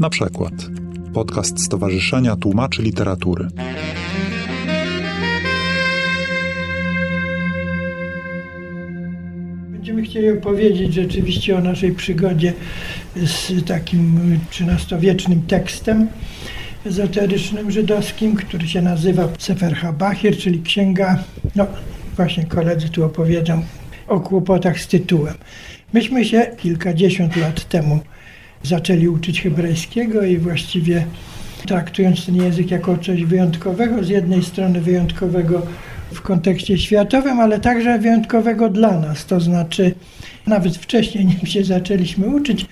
Na przykład podcast Stowarzyszenia Tłumaczy Literatury. Będziemy chcieli opowiedzieć rzeczywiście o naszej przygodzie z takim XIII-wiecznym tekstem ezoterycznym żydowskim, który się nazywa Sefer HaBachir, czyli księga, no właśnie koledzy tu opowiedzą o kłopotach z tytułem. Myśmy się kilkadziesiąt lat temu zaczęli uczyć hebrajskiego i właściwie traktując ten język jako coś wyjątkowego, z jednej strony wyjątkowego w kontekście światowym, ale także wyjątkowego dla nas. To znaczy, nawet wcześniej, nim się zaczęliśmy uczyć,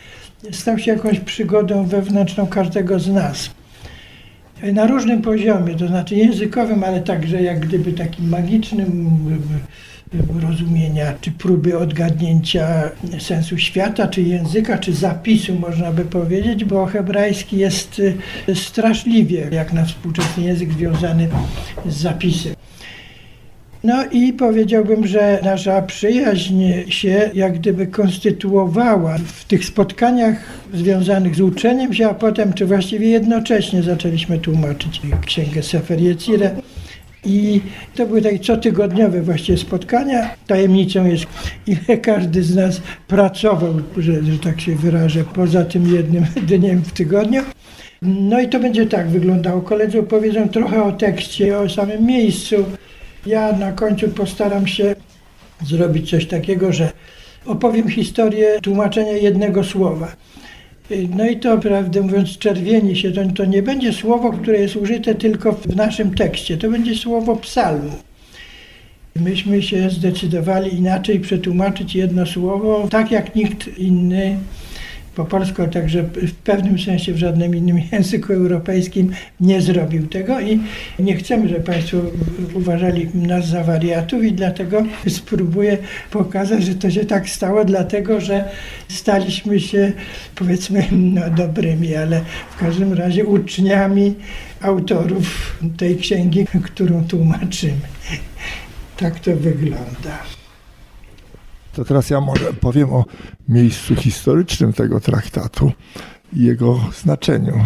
stał się jakąś przygodą wewnętrzną każdego z nas. Na różnym poziomie, to znaczy językowym, ale także jak gdyby takim magicznym, rozumienia, czy próby odgadnięcia sensu świata, czy języka, czy zapisu, można by powiedzieć, bo hebrajski jest y, straszliwie, jak na współczesny język, związany z zapisem. No i powiedziałbym, że nasza przyjaźń się jak gdyby konstytuowała w tych spotkaniach związanych z uczeniem się, a potem, czy właściwie jednocześnie zaczęliśmy tłumaczyć księgę Sefer Yetzirah i to były takie cotygodniowe właściwie spotkania. Tajemnicą jest, ile każdy z nas pracował, że, że tak się wyrażę, poza tym jednym dniem w tygodniu. No i to będzie tak wyglądało. Koledzy opowiedzą trochę o tekście, o samym miejscu. Ja na końcu postaram się zrobić coś takiego, że opowiem historię tłumaczenia jednego słowa. No i to, prawdę mówiąc, czerwieni się, to, to nie będzie słowo, które jest użyte tylko w naszym tekście, to będzie słowo psalmu. Myśmy się zdecydowali inaczej przetłumaczyć jedno słowo, tak jak nikt inny po polsku, a także w pewnym sensie w żadnym innym języku europejskim nie zrobił tego i nie chcemy, żeby Państwo uważali nas za wariatów i dlatego spróbuję pokazać, że to się tak stało, dlatego że staliśmy się powiedzmy no, dobrymi, ale w każdym razie uczniami autorów tej księgi, którą tłumaczymy. Tak to wygląda. To teraz ja może powiem o miejscu historycznym tego traktatu i jego znaczeniu.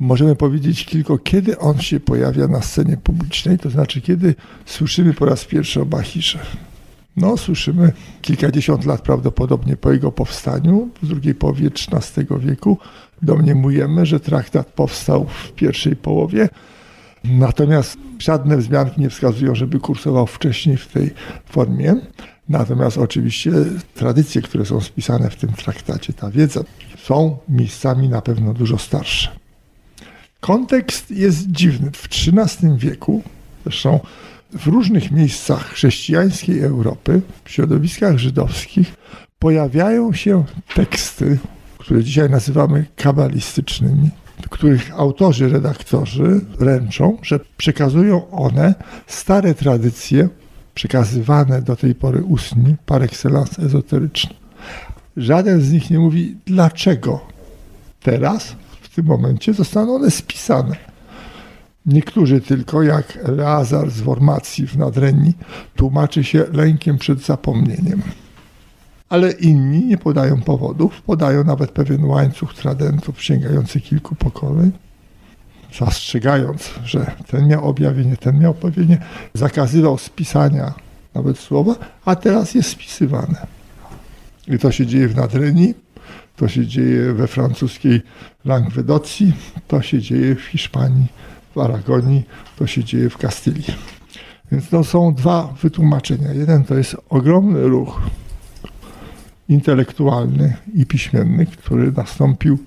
Możemy powiedzieć tylko, kiedy on się pojawia na scenie publicznej, to znaczy kiedy słyszymy po raz pierwszy o Bachirze. No, słyszymy kilkadziesiąt lat prawdopodobnie po jego powstaniu, w drugiej połowie XIII wieku. Domniemujemy, że traktat powstał w pierwszej połowie, natomiast żadne wzmianki nie wskazują, żeby kursował wcześniej w tej formie. Natomiast oczywiście tradycje, które są spisane w tym traktacie, ta wiedza, są miejscami na pewno dużo starsze. Kontekst jest dziwny. W XIII wieku, zresztą w różnych miejscach chrześcijańskiej Europy, w środowiskach żydowskich, pojawiają się teksty, które dzisiaj nazywamy kabalistycznymi, których autorzy, redaktorzy ręczą, że przekazują one stare tradycje przekazywane do tej pory ustnie, par excellence ezoteryczne. Żaden z nich nie mówi, dlaczego teraz, w tym momencie, zostaną one spisane. Niektórzy tylko, jak Eleazar z Wormacji w Nadrenii, tłumaczy się lękiem przed zapomnieniem. Ale inni nie podają powodów, podają nawet pewien łańcuch tradentów sięgający kilku pokoleń zastrzegając, że ten miał objawienie, ten miał objawienie, zakazywał spisania nawet słowa, a teraz jest spisywane. I to się dzieje w Nadrenii, to się dzieje we francuskiej Languedocji, to się dzieje w Hiszpanii, w Aragonii, to się dzieje w Kastylii. Więc to są dwa wytłumaczenia. Jeden to jest ogromny ruch intelektualny i piśmienny, który nastąpił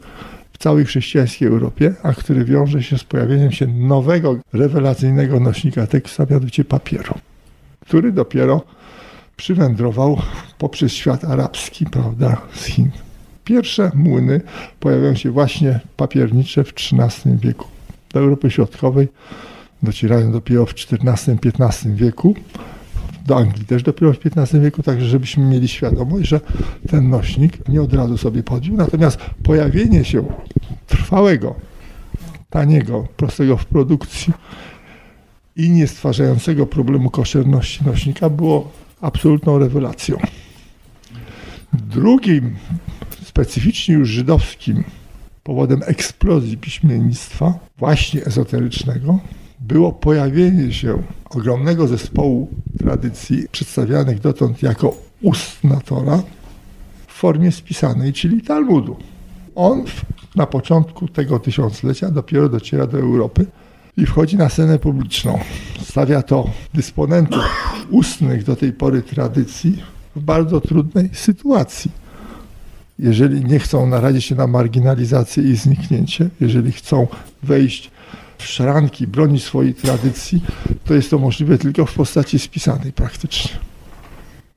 całej chrześcijańskiej Europie, a który wiąże się z pojawieniem się nowego, rewelacyjnego nośnika tekstu, a mianowicie papieru, który dopiero przywędrował poprzez świat arabski, prawda, z Chin. Pierwsze młyny pojawiają się właśnie papiernicze w XIII wieku. Do Europy Środkowej docierają dopiero w XIV-XV wieku do Anglii też dopiero w XV wieku, także żebyśmy mieli świadomość, że ten nośnik nie od razu sobie podził. Natomiast pojawienie się trwałego, taniego, prostego w produkcji i nie stwarzającego problemu koszerności nośnika było absolutną rewelacją. Drugim, specyficznie już żydowskim powodem eksplozji piśmiennictwa, właśnie ezoterycznego, było pojawienie się ogromnego zespołu tradycji przedstawianych dotąd jako ustna Tora w formie spisanej, czyli Talmudu. On na początku tego tysiąclecia dopiero dociera do Europy i wchodzi na scenę publiczną. Stawia to dysponentów ustnych do tej pory tradycji w bardzo trudnej sytuacji. Jeżeli nie chcą narazić się na marginalizację i zniknięcie, jeżeli chcą wejść w szranki, bronić swojej tradycji, to jest to możliwe tylko w postaci spisanej praktycznie.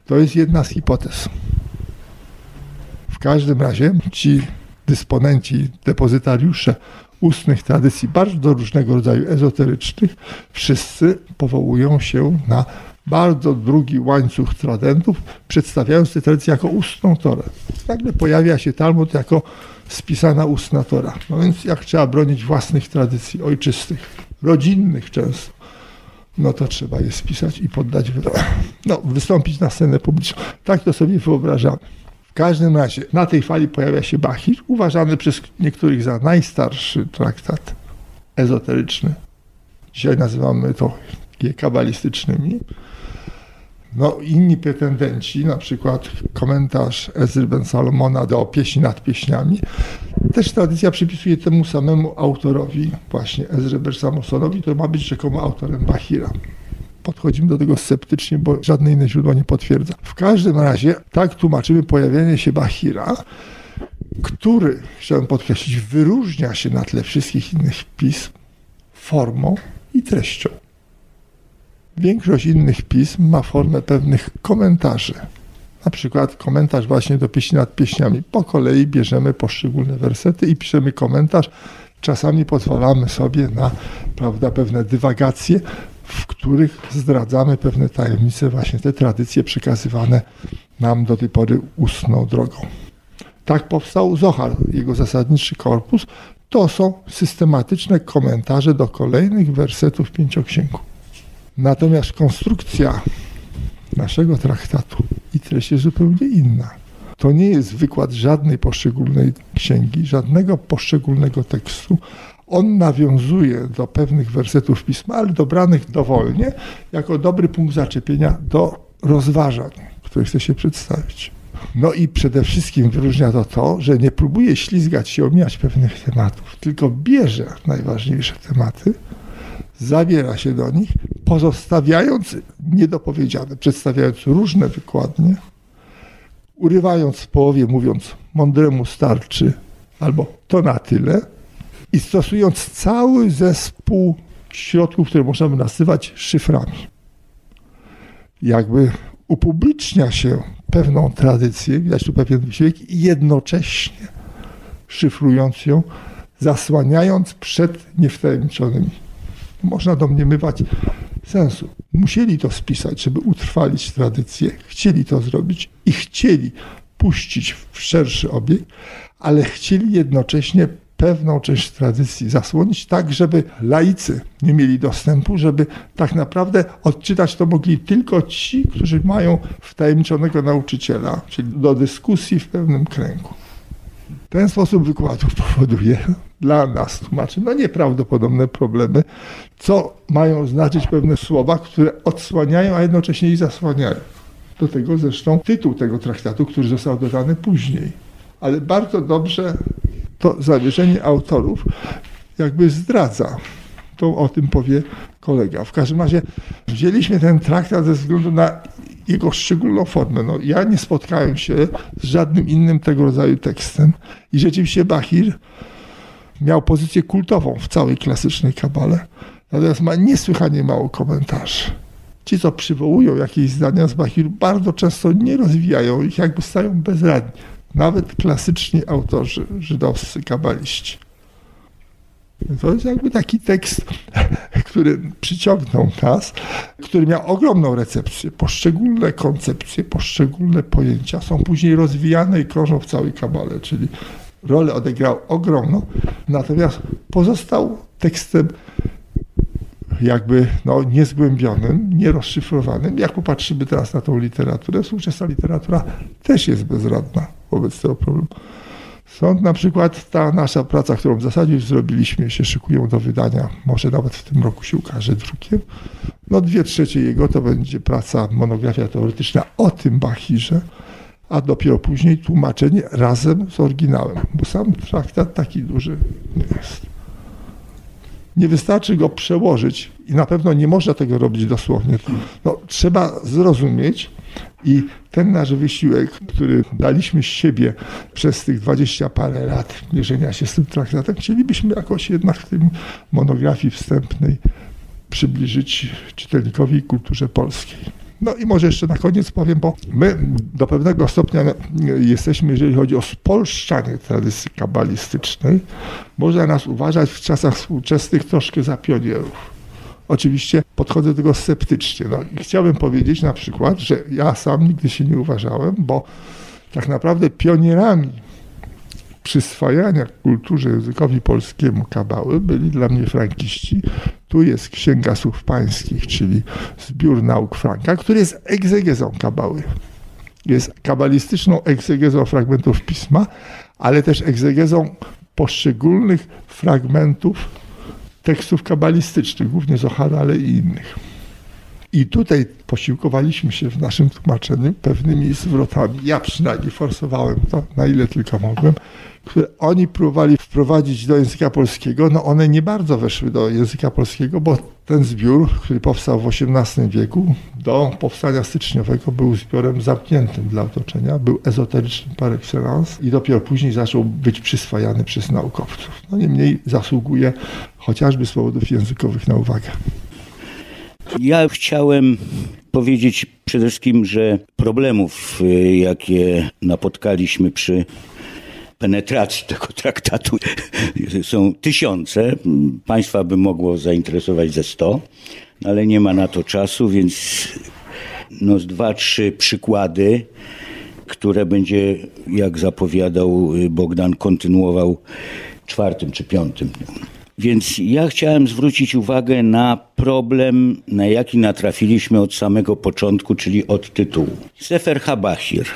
To jest jedna z hipotez. W każdym razie ci dysponenci, depozytariusze ustnych tradycji bardzo różnego rodzaju ezoterycznych, wszyscy powołują się na bardzo długi łańcuch tradentów, przedstawiając tę tradycję jako ustną Torę. Nagle pojawia się Talmud jako spisana ustna Tora. No więc jak trzeba bronić własnych tradycji ojczystych, rodzinnych często, no to trzeba je spisać i poddać, no, wystąpić na scenę publiczną. Tak to sobie wyobrażamy. W każdym razie na tej fali pojawia się Bachir, uważany przez niektórych za najstarszy traktat ezoteryczny. Dzisiaj nazywamy to je kabalistycznymi. No, inni pretendenci, na przykład komentarz Ezry Ben Salomona do pieśni nad pieśniami, też tradycja przypisuje temu samemu autorowi, właśnie Ezry Ben Salomonowi, który ma być rzekomo autorem Bahira. Podchodzimy do tego sceptycznie, bo żadne inne źródło nie potwierdza. W każdym razie tak tłumaczymy pojawienie się Bahira, który, chciałem podkreślić, wyróżnia się na tle wszystkich innych pism formą i treścią. Większość innych pism ma formę pewnych komentarzy. Na przykład komentarz właśnie do pieśni nad pieśniami. Po kolei bierzemy poszczególne wersety i piszemy komentarz. Czasami pozwalamy sobie na prawda, pewne dywagacje, w których zdradzamy pewne tajemnice, właśnie te tradycje przekazywane nam do tej pory ustną drogą. Tak powstał Zohar, jego zasadniczy korpus. To są systematyczne komentarze do kolejnych wersetów pięcioksięgu. Natomiast konstrukcja naszego traktatu i treść jest zupełnie inna. To nie jest wykład żadnej poszczególnej księgi, żadnego poszczególnego tekstu. On nawiązuje do pewnych wersetów pisma, ale dobranych dowolnie, jako dobry punkt zaczepienia do rozważań, które chce się przedstawić. No i przede wszystkim wyróżnia to to, że nie próbuje ślizgać się, omijać pewnych tematów, tylko bierze najważniejsze tematy, zabiera się do nich, pozostawiając niedopowiedziane, przedstawiając różne wykładnie, urywając w połowie, mówiąc mądremu starczy, albo to na tyle, i stosując cały zespół środków, które możemy nazywać szyframi. Jakby upublicznia się pewną tradycję, widać tu pewien wysiłek, i jednocześnie szyfrując ją, zasłaniając przed niewtajemniczonymi można domniemywać sensu. Musieli to spisać, żeby utrwalić tradycję, chcieli to zrobić i chcieli puścić w szerszy obieg, ale chcieli jednocześnie pewną część tradycji zasłonić, tak żeby laicy nie mieli dostępu, żeby tak naprawdę odczytać to mogli tylko ci, którzy mają wtajemniczonego nauczyciela, czyli do dyskusji w pewnym kręgu. Ten sposób wykładu powoduje dla nas, tłumaczy, no nieprawdopodobne problemy, co mają znaczyć pewne słowa, które odsłaniają, a jednocześnie i zasłaniają. Do tego zresztą tytuł tego traktatu, który został dodany później. Ale bardzo dobrze to zamierzenie autorów jakby zdradza. To o tym powie kolega. W każdym razie wzięliśmy ten traktat ze względu na jego szczególną formę. No, ja nie spotkałem się z żadnym innym tego rodzaju tekstem i rzeczywiście Bachir miał pozycję kultową w całej klasycznej kabale, natomiast ma niesłychanie mało komentarzy. Ci, co przywołują jakieś zdania z Bachiru, bardzo często nie rozwijają ich, jakby stają bezradni. Nawet klasyczni autorzy żydowscy, kabaliści. To jest jakby taki tekst, który przyciągnął nas, który miał ogromną recepcję. Poszczególne koncepcje, poszczególne pojęcia są później rozwijane i krążą w całej kabale, czyli rolę odegrał ogromną, natomiast pozostał tekstem jakby no, niezgłębionym, nierozszyfrowanym. Jak popatrzymy teraz na tą literaturę, współczesna literatura też jest bezradna wobec tego problemu. Stąd na przykład ta nasza praca, którą w zasadzie już zrobiliśmy, się szykują do wydania, może nawet w tym roku się ukaże drukiem. No dwie trzecie jego to będzie praca, monografia teoretyczna o tym Bachirze, a dopiero później tłumaczenie razem z oryginałem, bo sam traktat taki duży nie jest. Nie wystarczy go przełożyć i na pewno nie można tego robić dosłownie. No, trzeba zrozumieć i ten nasz wysiłek, który daliśmy z siebie przez tych dwadzieścia parę lat mierzenia się z tym traktatem, chcielibyśmy jakoś jednak w tym monografii wstępnej przybliżyć czytelnikowi kulturze polskiej. No i może jeszcze na koniec powiem, bo my do pewnego stopnia jesteśmy, jeżeli chodzi o spolszczanie tradycji kabalistycznej, można nas uważać w czasach współczesnych troszkę za pionierów. Oczywiście podchodzę do tego sceptycznie. No i chciałbym powiedzieć na przykład, że ja sam nigdy się nie uważałem, bo tak naprawdę pionierami przyswajania kulturze językowi polskiemu kabały byli dla mnie frankiści. Tu jest Księga Słów Pańskich, czyli zbiór nauk Franka, który jest egzegezą kabały. Jest kabalistyczną egzegezą fragmentów pisma, ale też egzegezą poszczególnych fragmentów tekstów kabalistycznych, głównie Zohara, ale i innych. I tutaj posiłkowaliśmy się w naszym tłumaczeniu pewnymi zwrotami. Ja przynajmniej forsowałem to, na ile tylko mogłem, które oni próbowali wprowadzić do języka polskiego. No one nie bardzo weszły do języka polskiego, bo ten zbiór, który powstał w XVIII wieku, do powstania styczniowego był zbiorem zamkniętym dla otoczenia, był ezoteryczny par excellence i dopiero później zaczął być przyswajany przez naukowców. No niemniej zasługuje chociażby z powodów językowych na uwagę. Ja chciałem powiedzieć przede wszystkim, że problemów, y, jakie napotkaliśmy przy penetracji tego traktatu są tysiące. Państwa by mogło zainteresować ze sto, ale nie ma na to czasu, więc no z dwa, trzy przykłady, które będzie, jak zapowiadał Bogdan, kontynuował czwartym czy piątym więc ja chciałem zwrócić uwagę na problem, na jaki natrafiliśmy od samego początku, czyli od tytułu. Sefer Habahir.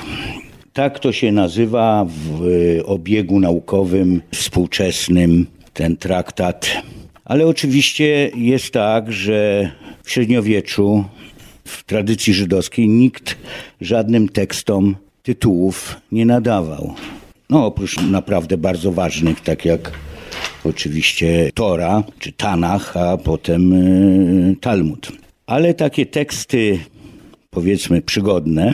Tak to się nazywa w obiegu naukowym współczesnym ten traktat. Ale oczywiście jest tak, że w średniowieczu, w tradycji żydowskiej, nikt żadnym tekstom tytułów nie nadawał. No, oprócz naprawdę bardzo ważnych, tak jak oczywiście Tora czy Tanach, a potem y, Talmud. Ale takie teksty, powiedzmy, przygodne,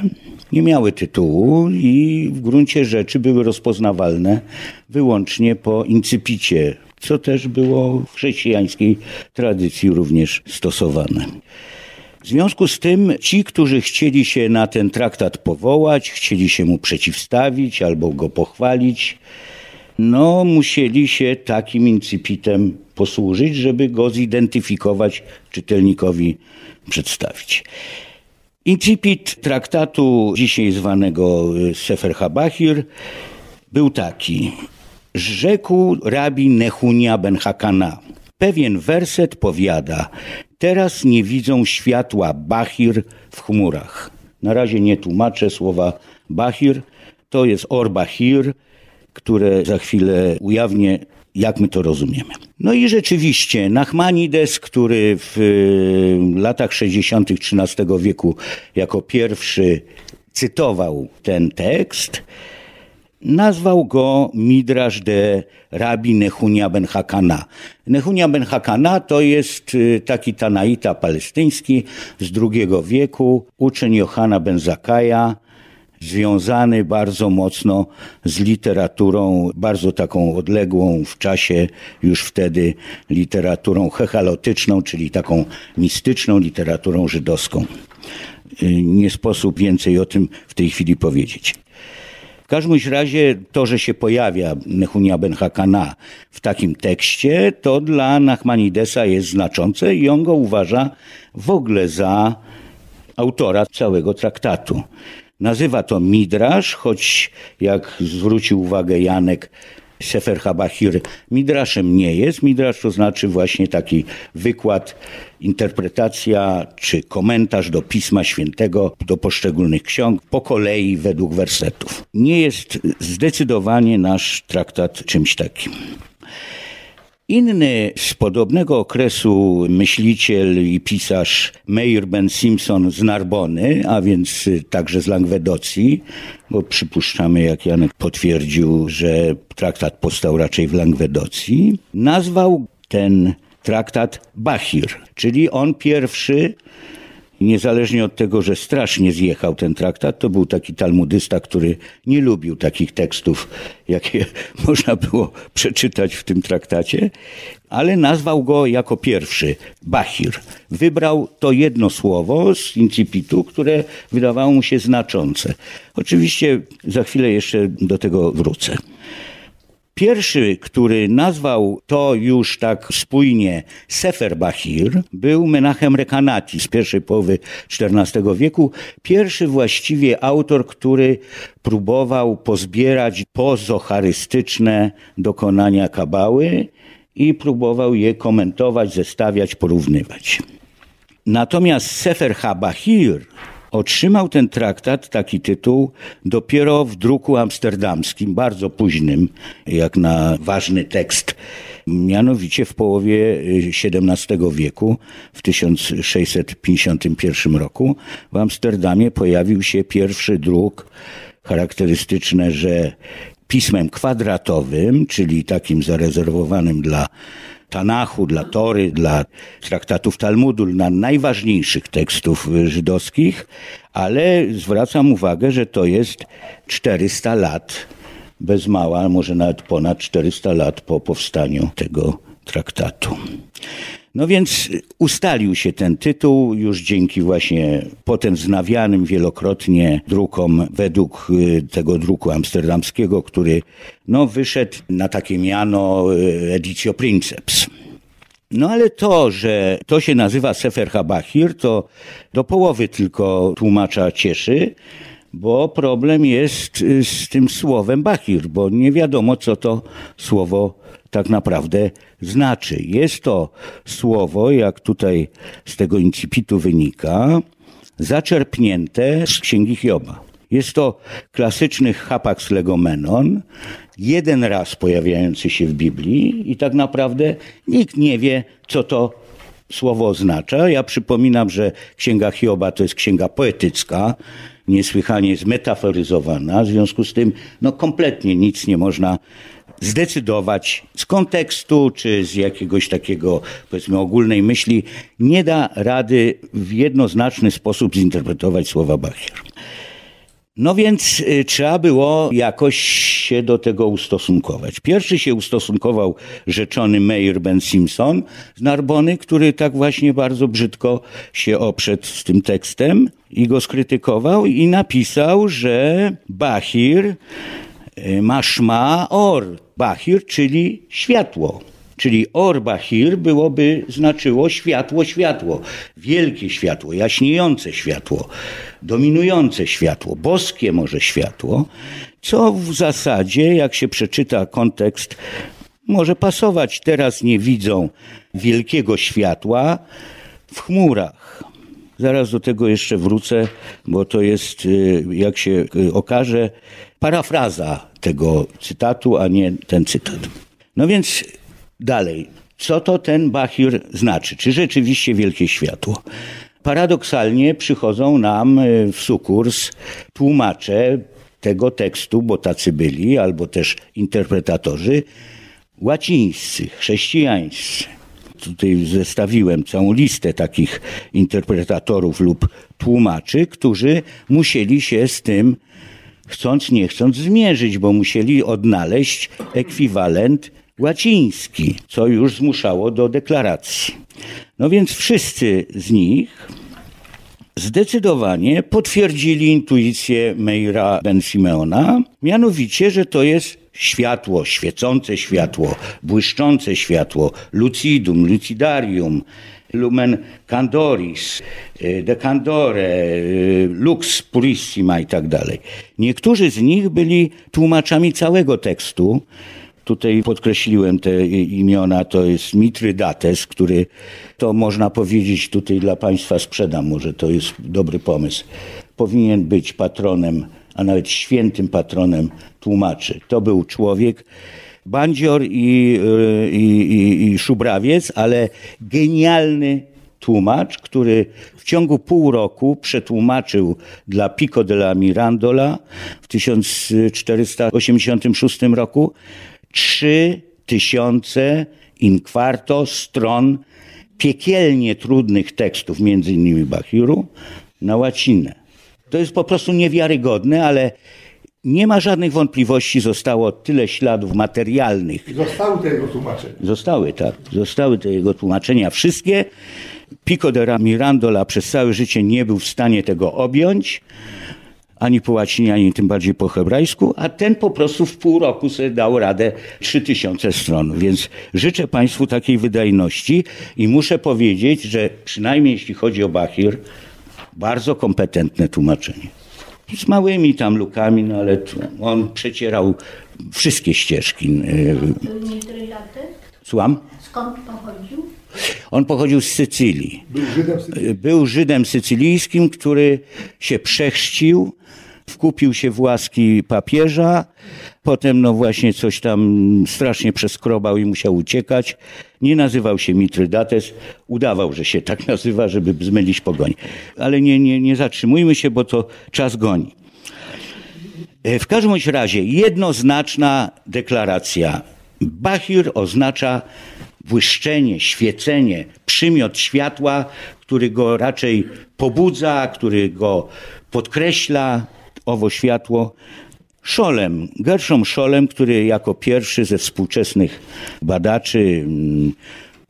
nie miały tytułu i w gruncie rzeczy były rozpoznawalne wyłącznie po incypicie, co też było w chrześcijańskiej tradycji również stosowane. W związku z tym ci, którzy chcieli się na ten traktat powołać, chcieli się mu przeciwstawić albo go pochwalić, no musieli się takim incypitem posłużyć, żeby go zidentyfikować, czytelnikowi przedstawić. Incipit traktatu dzisiaj zwanego y, Sefer Habahir był taki. Rzekł rabi Nehunia ben Hakana. Pewien werset powiada, teraz nie widzą światła Bahir w chmurach. Na razie nie tłumaczę słowa Bahir, to jest Or Bahir, które za chwilę ujawnię, jak my to rozumiemy. No i rzeczywiście Nachmanides, który w y, latach 60. XIII wieku jako pierwszy cytował ten tekst, nazwał go Midrash de Rabbi Nehunia ben Hakana. Nehunia ben Hakana to jest y, taki Tanaita palestyński z II wieku, uczeń Johana ben Zakaja, związany bardzo mocno z literaturą, bardzo taką odległą w czasie, już wtedy literaturą hechalotyczną, czyli taką mistyczną literaturą żydowską. Y, nie sposób więcej o tym w tej chwili powiedzieć. W każdym razie to, że się pojawia Nehunia ben Hakana w takim tekście, to dla Nachmanidesa jest znaczące i on go uważa w ogóle za autora całego traktatu. Nazywa to Midrasz, choć jak zwrócił uwagę Janek, Sefer HaBahir midraszem nie jest. Midrasz to znaczy właśnie taki wykład, interpretacja czy komentarz do Pisma Świętego, do poszczególnych ksiąg, po kolei według wersetów. Nie jest zdecydowanie nasz traktat czymś takim. Inny z podobnego okresu myśliciel i pisarz Meir Ben Simpson z Narbony, a więc także z Langwedocji, bo przypuszczamy, jak Janek potwierdził, że traktat powstał raczej w Langwedocji, nazwał ten traktat Bahir, czyli on pierwszy niezależnie od tego, że strasznie zjechał ten traktat, to był taki talmudysta, który nie lubił takich tekstów, jakie można było przeczytać w tym traktacie, ale nazwał go jako pierwszy Bahir. Wybrał to jedno słowo z incipitu, które wydawało mu się znaczące. Oczywiście za chwilę jeszcze do tego wrócę. Pierwszy, który nazwał to już tak spójnie Sefer Bahir, był Menachem Rekanati z pierwszej połowy XIV wieku. Pierwszy właściwie autor, który próbował pozbierać pozocharystyczne dokonania kabały i próbował je komentować, zestawiać, porównywać. Natomiast Sefer HaBahir Otrzymał ten traktat, taki tytuł, dopiero w druku amsterdamskim, bardzo późnym, jak na ważny tekst. Mianowicie w połowie XVII wieku, w 1651 roku, w Amsterdamie pojawił się pierwszy druk charakterystyczny, że pismem kwadratowym, czyli takim zarezerwowanym dla Tanachu, dla Tory, dla traktatów Talmudu, dla najważniejszych tekstów żydowskich, ale zwracam uwagę, że to jest 400 lat, bez mała, może nawet ponad 400 lat po powstaniu tego traktatu. No więc ustalił się ten tytuł już dzięki właśnie potem znawianym wielokrotnie drukom według y, tego druku amsterdamskiego, który no, wyszedł na takie miano y, Editio Princeps. No ale to, że to się nazywa Sefer HaBahir, to do połowy tylko tłumacza cieszy, bo problem jest y, z tym słowem Bahir, bo nie wiadomo, co to słowo tak naprawdę znaczy. Jest to słowo, jak tutaj z tego incipitu wynika, zaczerpnięte z księgi Hioba. Jest to klasyczny hapax legomenon, jeden raz pojawiający się w Biblii i tak naprawdę nikt nie wie, co to słowo oznacza. Ja przypominam, że księga Hioba to jest księga poetycka, niesłychanie zmetaforyzowana, w związku z tym no, kompletnie nic nie można zdecydować z kontekstu czy z jakiegoś takiego, powiedzmy, ogólnej myśli, nie da rady w jednoznaczny sposób zinterpretować słowa Bachir. No więc y, trzeba było jakoś się do tego ustosunkować. Pierwszy się ustosunkował rzeczony Meir Ben Simpson z Narbony, który tak właśnie bardzo brzydko się oprzedł z tym tekstem i go skrytykował i napisał, że Bahir maszma or, Bahir, czyli światło. Czyli Orbachir byłoby znaczyło światło, światło, wielkie światło, jaśniejące światło, dominujące światło, boskie może światło, co w zasadzie, jak się przeczyta kontekst, może pasować. Teraz nie widzą wielkiego światła w chmurach. Zaraz do tego jeszcze wrócę, bo to jest, y, jak się y, okaże, parafraza tego cytatu, a nie ten cytat. No więc Dalej, co to ten Bahir znaczy? Czy rzeczywiście wielkie światło? Paradoksalnie przychodzą nam e, w sukurs tłumacze tego tekstu, bo tacy byli, albo też interpretatorzy łacińscy, chrześcijańscy. Tutaj zestawiłem całą listę takich interpretatorów lub tłumaczy, którzy musieli się z tym, chcąc nie chcąc, zmierzyć, bo musieli odnaleźć ekwiwalent łaciński, co już zmuszało do deklaracji. No więc wszyscy z nich zdecydowanie potwierdzili intuicję Meira Ben Simeona, mianowicie, że to jest światło, świecące światło, błyszczące światło, lucidum, lucidarium, lumen candoris, e, de candore, e, lux purissima i tak dalej. Niektórzy z nich byli tłumaczami całego tekstu, Tutaj podkreśliłem te imiona, to jest Mitrydates, który to można powiedzieć tutaj dla Państwa sprzedam, może to jest dobry pomysł. Powinien być patronem, a nawet świętym patronem tłumaczy. To był człowiek, bandzior i, i, i, i szubrawiec, ale genialny tłumacz, który w ciągu pół roku przetłumaczył dla Pico della Mirandola w 1486 roku trzy tysiące in quarto stron piekielnie trudnych tekstów, między innymi Bachiru, na łacinę. To jest po prostu niewiarygodne, ale nie ma żadnych wątpliwości, zostało tyle śladów materialnych. Zostały te jego tłumaczenia. Zostały, tak. Zostały te jego tłumaczenia wszystkie. Pico de Mirandola przez całe życie nie był w stanie tego objąć, ani po łacinie, ani tym bardziej po hebrajsku, a ten po prostu w pół roku sobie dał radę 3000 stron. Więc życzę Państwu takiej wydajności i muszę powiedzieć, że przynajmniej jeśli chodzi o Bachir, bardzo kompetentne tłumaczenie. Z małymi tam lukami, no ale on przecierał wszystkie ścieżki. Słucham? Skąd pochodził? On pochodził z Sycylii. Był Żydem Sycylii. Był Żydem sycylijskim, który się przechrzcił, wkupił się w łaski papieża, potem no właśnie coś tam strasznie przeskrobał i musiał uciekać. Nie nazywał się Mitrydates, udawał, że się tak nazywa, żeby zmylić pogoń. Ale nie, nie, nie zatrzymujmy się, bo to czas goni. E, W każdym razie jednoznaczna deklaracja. Bachir oznacza błyszczenie, świecenie, przymiot światła, który go raczej pobudza, który go podkreśla, owo światło. Szolem, Gershom Szolem, który jako pierwszy ze współczesnych badaczy mm,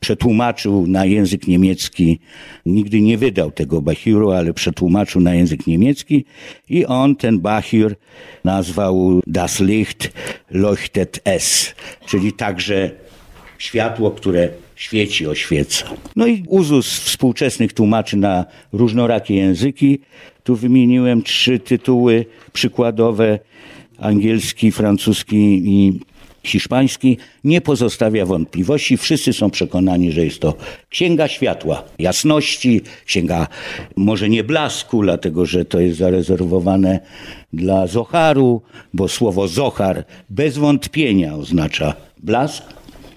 przetłumaczył na język niemiecki, nigdy nie wydał tego Bachiru, ale przetłumaczył na język niemiecki i on ten Bachir nazwał Das Licht leuchtet es, czyli także światło, które świeci, oświeca. No i uzus współczesnych tłumaczy na różnorakie języki. Tu wymieniłem trzy tytuły przykładowe, angielski, francuski i hiszpański, nie pozostawia wątpliwości. Wszyscy są przekonani, że jest to księga światła, jasności, księga może nie blasku, dlatego że to jest zarezerwowane dla Zoharu, bo słowo Zohar bez wątpienia oznacza blask.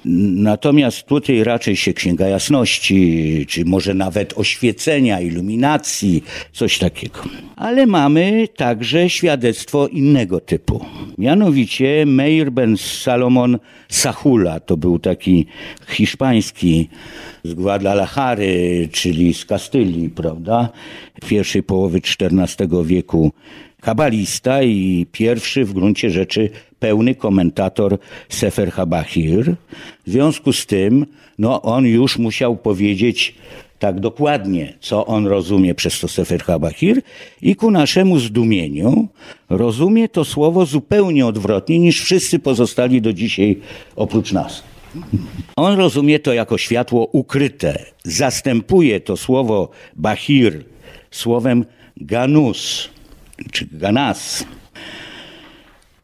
Natomiast tutaj raczej się księga jasności, czy może nawet oświecenia, iluminacji, coś takiego. Ale mamy także świadectwo innego typu. Mianowicie Meir ben Salomon Sahula, to był taki hiszpański z Guadalajary, czyli z Kastylii, prawda, pierwszej połowy XIV wieku kabalista i pierwszy w gruncie rzeczy pełny komentator Sefer Habachir. W związku z tym, no, on już musiał powiedzieć tak dokładnie, co on rozumie przez to Sefer Habachir i ku naszemu zdumieniu rozumie to słowo zupełnie odwrotnie niż wszyscy pozostali do dzisiaj oprócz nas. On rozumie to jako światło ukryte. Zastępuje to słowo Bahir słowem Ganus, czy Ganas.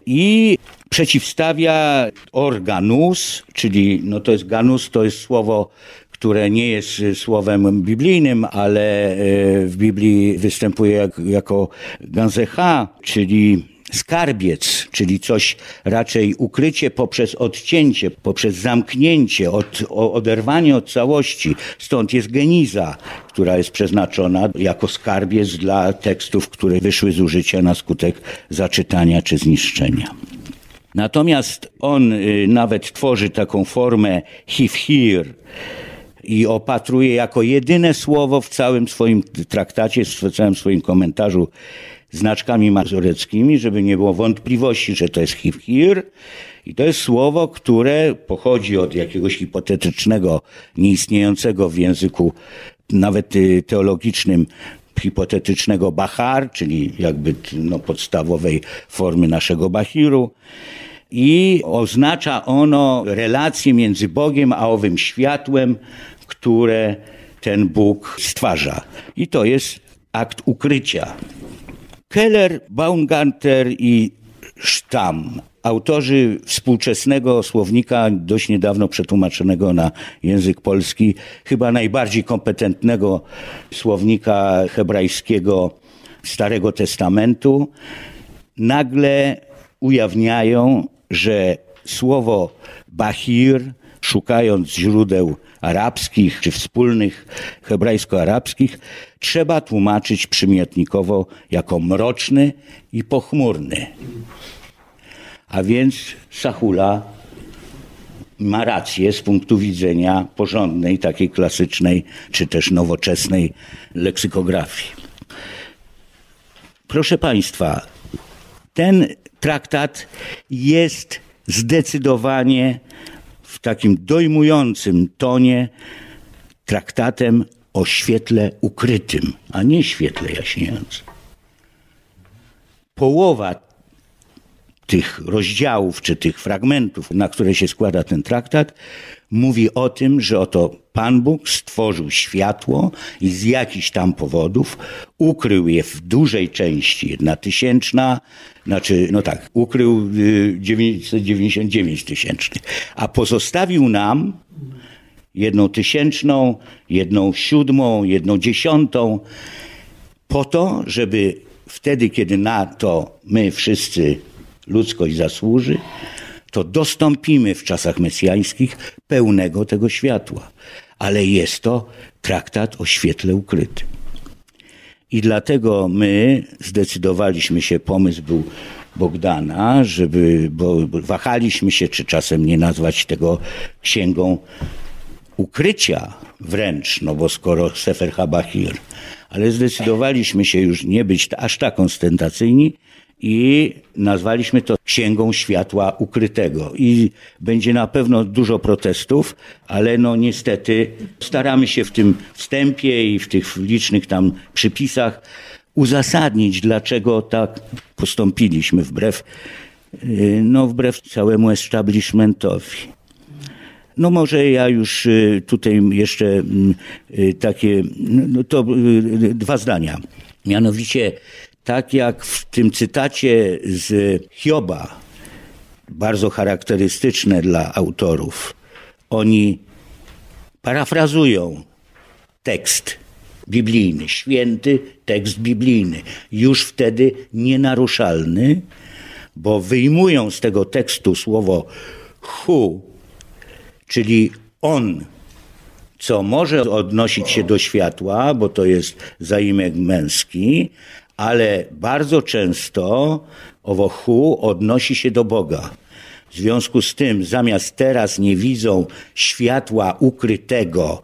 I przeciwstawia organus, czyli no to jest ganus, to jest słowo, które nie jest słowem biblijnym, ale e, w Biblii występuje jak, jako ganzecha, czyli skarbiec, czyli coś raczej ukrycie poprzez odcięcie, poprzez zamknięcie, od, oderwanie od całości. Stąd jest geniza, która jest przeznaczona jako skarbiec dla tekstów, które wyszły z użycia na skutek zaczytania czy zniszczenia. Natomiast on y, nawet tworzy taką formę hifhir i opatruje jako jedyne słowo w całym swoim traktacie, w całym swoim komentarzu znaczkami mazoreckimi, żeby nie było wątpliwości, że to jest hifhir. I to jest słowo, które pochodzi od jakiegoś hipotetycznego, nieistniejącego w języku nawet y, teologicznym hipotetycznego Bahar, czyli jakby no, podstawowej formy naszego Bahiru. I oznacza ono relację między Bogiem a owym światłem, które ten Bóg stwarza. I to jest akt ukrycia. Keller, Baumgartner i sztam. Autorzy współczesnego słownika, dość niedawno przetłumaczonego na język polski, chyba najbardziej kompetentnego słownika hebrajskiego Starego Testamentu, nagle ujawniają, że słowo Bahir, szukając źródeł arabskich czy wspólnych hebrajsko-arabskich, trzeba tłumaczyć przymiotnikowo jako mroczny i pochmurny. A więc Sahula ma rację z punktu widzenia porządnej, takiej klasycznej czy też nowoczesnej leksykografii. Proszę Państwa, ten traktat jest zdecydowanie w takim dojmującym tonie traktatem o świetle ukrytym, a nie świetle jaśniejącym. Połowa tych rozdziałów czy tych fragmentów, na które się składa ten traktat, mówi o tym, że oto Pan Bóg stworzył światło i z jakichś tam powodów ukrył je w dużej części, jedna tysięczna, znaczy, no tak, ukrył 999 y, tysięcznych, a pozostawił nam jedną tysięczną, jedną siódmą, jedną dziesiątą, po to, żeby wtedy, kiedy na to my wszyscy ludzkość zasłuży, to dostąpimy w czasach mesjańskich pełnego tego światła. Ale jest to traktat o świetle ukrytym. I dlatego my zdecydowaliśmy się, pomysł był Bogdana, żeby, bo wahaliśmy się, czy czasem nie nazwać tego księgą ukrycia wręcz, no bo skoro Sefer Habahir, ale zdecydowaliśmy się już nie być aż tak ostentacyjni i nazwaliśmy to Księgą Światła Ukrytego. I będzie na pewno dużo protestów, ale no niestety staramy się w tym wstępie i w tych licznych tam przypisach uzasadnić, dlaczego tak postąpiliśmy wbrew, y, no wbrew całemu establishmentowi. No może ja już y, tutaj jeszcze mm, y, takie, no to dwa zdania. Mianowicie tak jak w tym cytacie z Hioba, bardzo charakterystyczne dla autorów, oni parafrazują tekst biblijny, święty tekst biblijny, już wtedy nienaruszalny, bo wyjmują z tego tekstu słowo hu, czyli on, co może odnosić się do światła, bo to jest zaimek męski, ale bardzo często owo hu odnosi się do Boga. W związku z tym, zamiast teraz nie widzą światła ukrytego,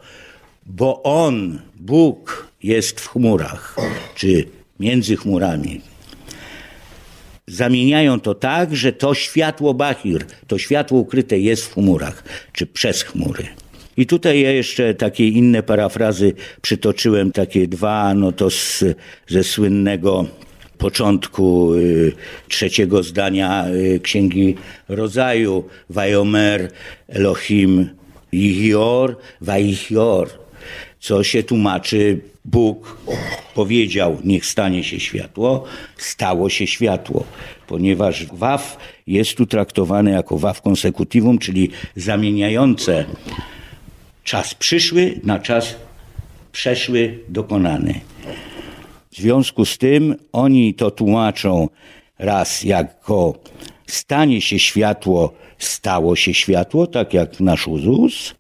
bo On, Bóg, jest w chmurach, czy między chmurami, zamieniają to tak, że to światło Bachir, to światło ukryte jest w chmurach, czy przez chmury. I tutaj ja jeszcze takie inne parafrazy przytoczyłem, takie dwa, no to z, ze słynnego początku y, trzeciego zdania y, Księgi Rodzaju. Vajomer Elohim Yihior Vaihior, co się tłumaczy? Bóg powiedział, niech stanie się światło, stało się światło, ponieważ waw jest tu traktowane jako waw konsekutywum, czyli zamieniające czas przyszły na czas przeszły dokonany. W związku z tym oni to tłumaczą raz jako stanie się światło, stało się światło, tak jak nasz uzus,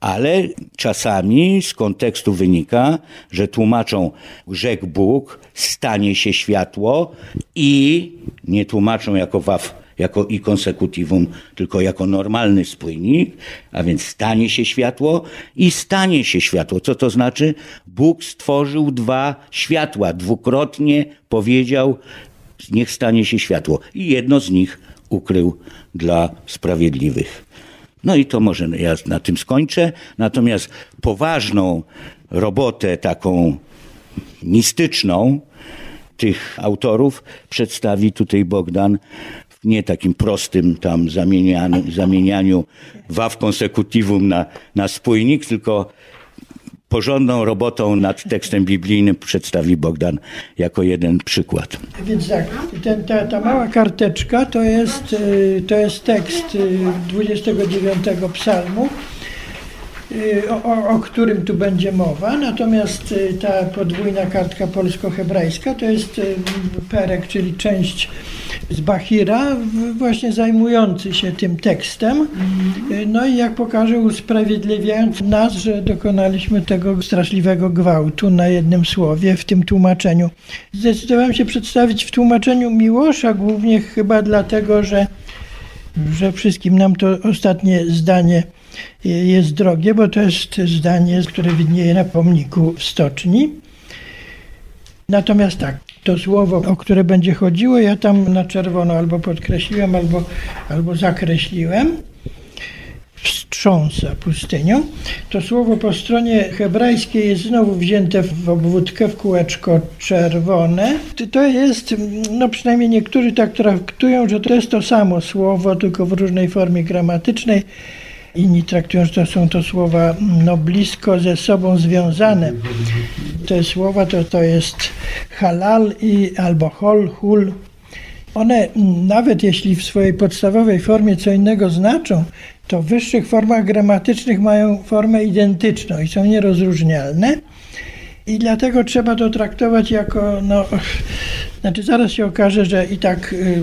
ale czasami z kontekstu wynika, że tłumaczą rzekł Bóg, stanie się światło i nie tłumaczą jako waw jako i konsekutywum, tylko jako normalny spójnik, a więc stanie się światło i stanie się światło. Co to znaczy? Bóg stworzył dwa światła, dwukrotnie powiedział, niech stanie się światło. I jedno z nich ukrył dla sprawiedliwych. No i to może ja na tym skończę. Natomiast poważną robotę taką mistyczną tych autorów przedstawi tutaj Bogdan nie takim prostym tam zamienianiu, zamienianiu waw konsekutywum na, na spójnik, tylko porządną robotą nad tekstem biblijnym przedstawi Bogdan jako jeden przykład. Więc tak, ten, ta, ta mała karteczka to jest, y, to jest tekst y, 29 psalmu, y, o, o, o którym tu będzie mowa. Natomiast y, ta podwójna kartka polsko-hebrajska to jest y, perek, czyli część z Bahira, właśnie zajmujący się tym tekstem. Y, No i jak pokaże, usprawiedliwiając nas, że dokonaliśmy tego straszliwego gwałtu na jednym słowie w tym tłumaczeniu. Zdecydowałem się przedstawić w tłumaczeniu Miłosza, głównie chyba dlatego, że że wszystkim nam to ostatnie zdanie jest drogie, bo to jest zdanie, które widnieje na pomniku w stoczni. Natomiast tak, to słowo, o które będzie chodziło, ja tam na czerwono albo podkreśliłem, albo, albo zakreśliłem. Wstrząsa pustynią. To słowo po stronie hebrajskiej jest znowu wzięte w obwódkę, w kółeczko czerwone. To jest, no przynajmniej niektórzy tak traktują, że to jest to samo słowo, tylko w różnej formie gramatycznej. Inni traktują, że to są to słowa no, blisko ze sobą związane. Te słowa to, to jest halal i albo hol, hul. One nawet jeśli w swojej podstawowej formie co innego znaczą, to w wyższych formach gramatycznych mają formę identyczną i są nierozróżnialne. I dlatego trzeba to traktować jako, no, znaczy zaraz się okaże, że i tak y,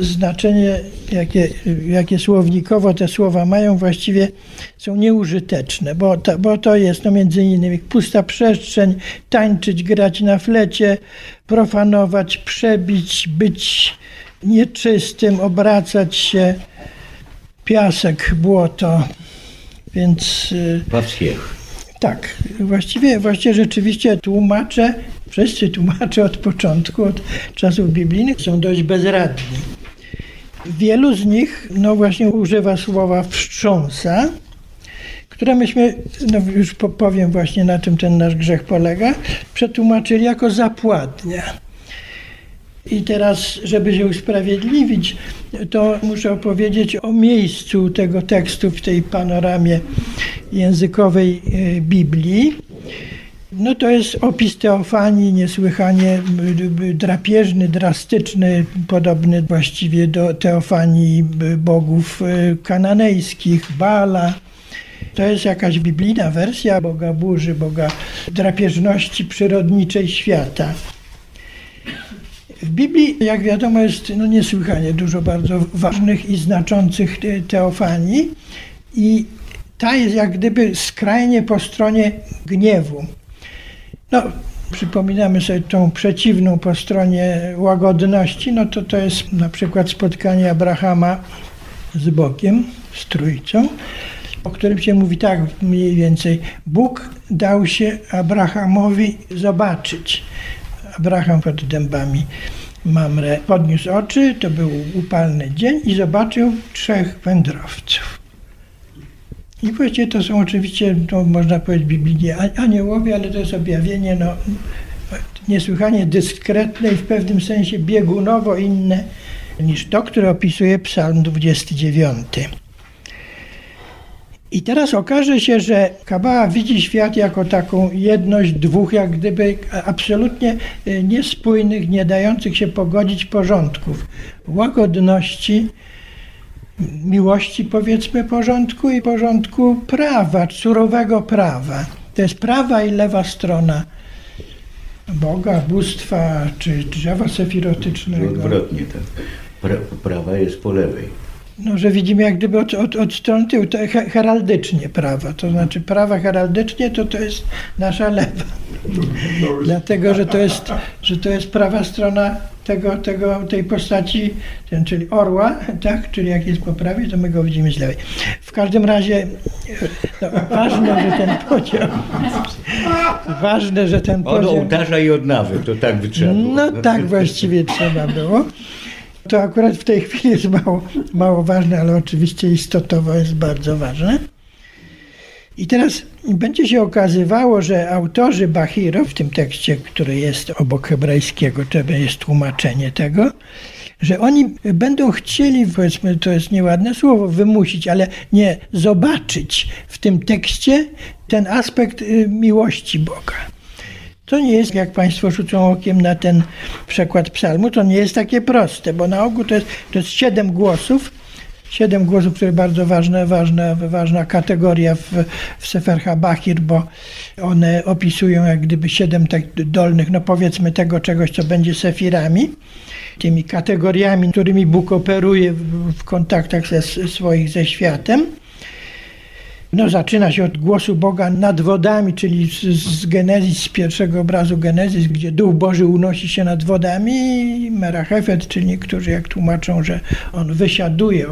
znaczenie, jakie, jakie słownikowo te słowa mają, właściwie są nieużyteczne, bo to, bo to jest no, między innymi pusta przestrzeń, tańczyć, grać na flecie, profanować, przebić, być nieczystym, obracać się, piasek, błoto, więc... y, Pawsiech. Tak, właściwie, właściwie rzeczywiście tłumacze, wszyscy tłumacze od początku, od czasów biblijnych są dość bezradni. Wielu z nich, no właśnie używa słowa wstrząsa, które myśmy, no już po- powiem właśnie na czym ten nasz grzech polega, przetłumaczyli jako zapładnia. I teraz, żeby się usprawiedliwić, to muszę opowiedzieć o miejscu tego tekstu w tej panoramie językowej e, Biblii. No to jest opis teofanii niesłychanie drapieżny, drastyczny, podobny właściwie do teofanii bogów y, kananejskich, Baala. To jest jakaś biblijna wersja Boga burzy, Boga drapieżności przyrodniczej świata. W Biblii, jak wiadomo, jest no, niesłychanie dużo bardzo ważnych i znaczących te- teofanii i ta jest jak gdyby skrajnie po stronie gniewu. No, przypominamy sobie tą przeciwną po stronie łagodności, no to to jest na przykład spotkanie Abrahama z Bogiem, z Trójcą, o którym się mówi tak mniej więcej. Bóg dał się Abrahamowi zobaczyć. Abraham pod dębami Mamre podniósł oczy, to był upalny dzień i zobaczył trzech wędrowców. I właściwie to są oczywiście, to można powiedzieć biblijnie aniołowie, ale to jest objawienie no, niesłychanie dyskretne i w pewnym sensie biegunowo inne niż to, które opisuje Psalm 29. I teraz okaże się, że Kabała widzi świat jako taką jedność dwóch, jak gdyby absolutnie y, niespójnych, nie dających się pogodzić porządków. Łagodności, miłości powiedzmy porządku i porządku prawa, surowego prawa. To jest prawa i lewa strona Boga, bóstwa czy drzewa sefirotycznego. Odwrotnie tak. Pra, prawa jest po lewej. No, że widzimy jak gdyby od, od, od strony tyłu, to he- heraldycznie prawa, to znaczy prawa heraldycznie to to jest nasza lewa. Dlatego, że to jest, że to jest prawa strona tego, tego, tej postaci, ten, czyli orła, tak? czyli jak jest po prawej, to my go widzimy z lewej. W każdym razie no, ważne, że ten podział, ważne, że ten Od podział... ołtarza i od nawy, to tak by trzeba było. No tak właściwie trzeba było. To akurat w tej chwili jest mało, mało ważne, ale oczywiście istotowo jest bardzo ważne. I teraz będzie się okazywało, że autorzy Bahiro w tym tekście, który jest obok hebrajskiego, to jest tłumaczenie tego, że oni będą chcieli, powiedzmy, to jest nieładne słowo, wymusić, ale nie zobaczyć w tym tekście ten aspekt y, miłości Boga. To nie jest, jak Państwo rzucą okiem na ten przekład psalmu, to nie jest takie proste, bo na ogół to jest, to jest siedem głosów, siedem głosów, które bardzo ważna, ważna, ważna kategoria w, w Sefer HaBachir, bo one opisują jak gdyby siedem tak dolnych, no powiedzmy tego czegoś, co będzie sefirami, tymi kategoriami, którymi Bóg operuje w, w kontaktach ze swoich ze światem. No, zaczyna się od głosu Boga nad wodami, czyli z, z Genezis, z pierwszego obrazu Genezis, gdzie Duch Boży unosi się nad wodami i Merachefet, czyli niektórzy jak tłumaczą, że on wysiaduje,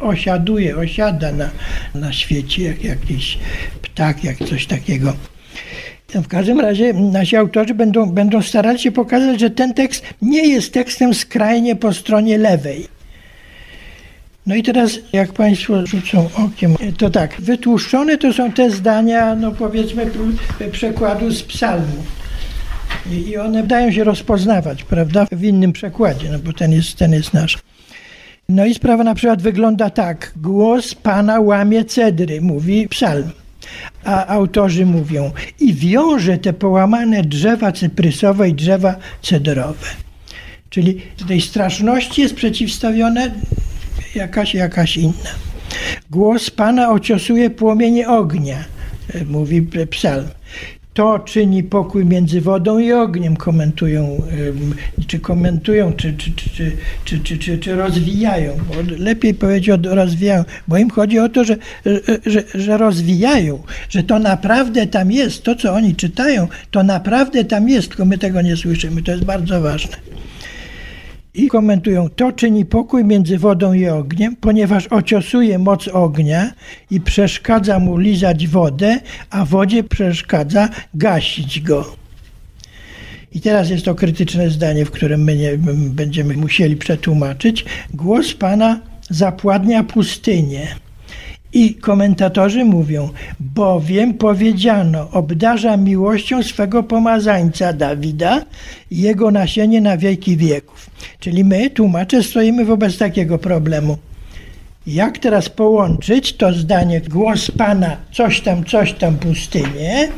osiaduje, osiada na, na świecie, jak jakiś ptak, jak coś takiego. W każdym razie nasi autorzy będą, będą starali się pokazać, że ten tekst nie jest tekstem skrajnie po stronie lewej no i teraz, jak Państwo rzucą okiem, to tak, wytłuszczone to są te zdania, no powiedzmy, przekładu z psalmu. I one dają się rozpoznawać, prawda, w innym przekładzie, no bo ten jest, ten jest nasz. No i sprawa na przykład wygląda tak. Głos Pana łamie cedry, mówi psalm. A autorzy mówią i wiąże te połamane drzewa cyprysowe i drzewa cedrowe. Czyli tej straszności jest przeciwstawione jakaś, jakaś inna. Głos Pana ociosuje płomienie ognia, e, mówi psalm. To czyni pokój między wodą i ogniem, komentują, czy komentują, czy, czy, czy, czy, czy, czy, czy rozwijają. Lepiej powiedzieć rozwijają, bo im chodzi o to, że, że, że rozwijają, że to naprawdę tam jest, to co oni czytają, to naprawdę tam jest, tylko my tego nie słyszymy. To jest bardzo ważne. I komentują, to czyni pokój między wodą i ogniem, ponieważ ociosuje moc ognia i przeszkadza mu lizać wodę, a wodzie przeszkadza gasić go. I teraz jest to krytyczne zdanie, w którym my nie, będziemy musieli przetłumaczyć. Głos Pana zapładnia pustynię i komentatorzy mówią, bowiem powiedziano, obdarza miłością swego pomazańca Dawida i jego nasienie na wieki wieków. Czyli my, tłumacze, stoimy wobec takiego problemu. Jak teraz połączyć to zdanie głos Pana, coś tam, coś tam pustynię,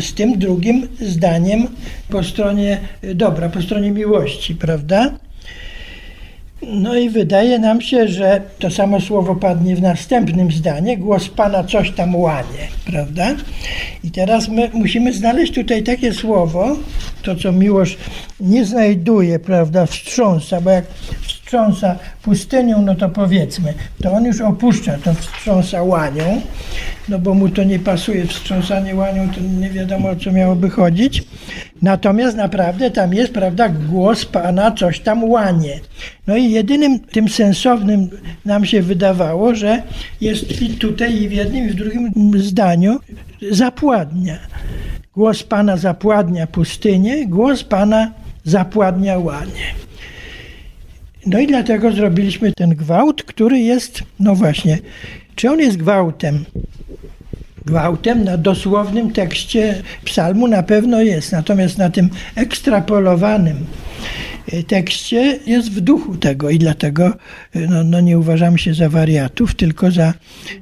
z tym drugim zdaniem po stronie dobra, po stronie miłości, prawda? No i wydaje nam się, że to samo słowo padnie w następnym zdaniu. Głos Pana coś tam łanie, prawda? I teraz my musimy znaleźć tutaj takie słowo, to co miłość nie znajduje, prawda, wstrząsa, bo jak wstrząsa pustynią, no to powiedzmy, to on już opuszcza to wstrząsa łanią, no bo mu to nie pasuje, wstrząsanie łanią, to nie wiadomo o co miałoby chodzić. Natomiast naprawdę tam jest, prawda, głos Pana coś tam łanie. No i jedynym tym sensownym nam się wydawało, że jest i tutaj, i w jednym, i w drugim zdaniu zapładnia. Głos Pana zapładnia pustynię, głos Pana zapładnia łanie. No i dlatego zrobiliśmy ten gwałt, który jest, no właśnie, czy on jest gwałtem? Gwałtem na dosłownym tekście psalmu na pewno jest, natomiast na tym ekstrapolowanym e, tekście jest w duchu tego i dlatego e, no, no nie uważamy się za wariatów, tylko za,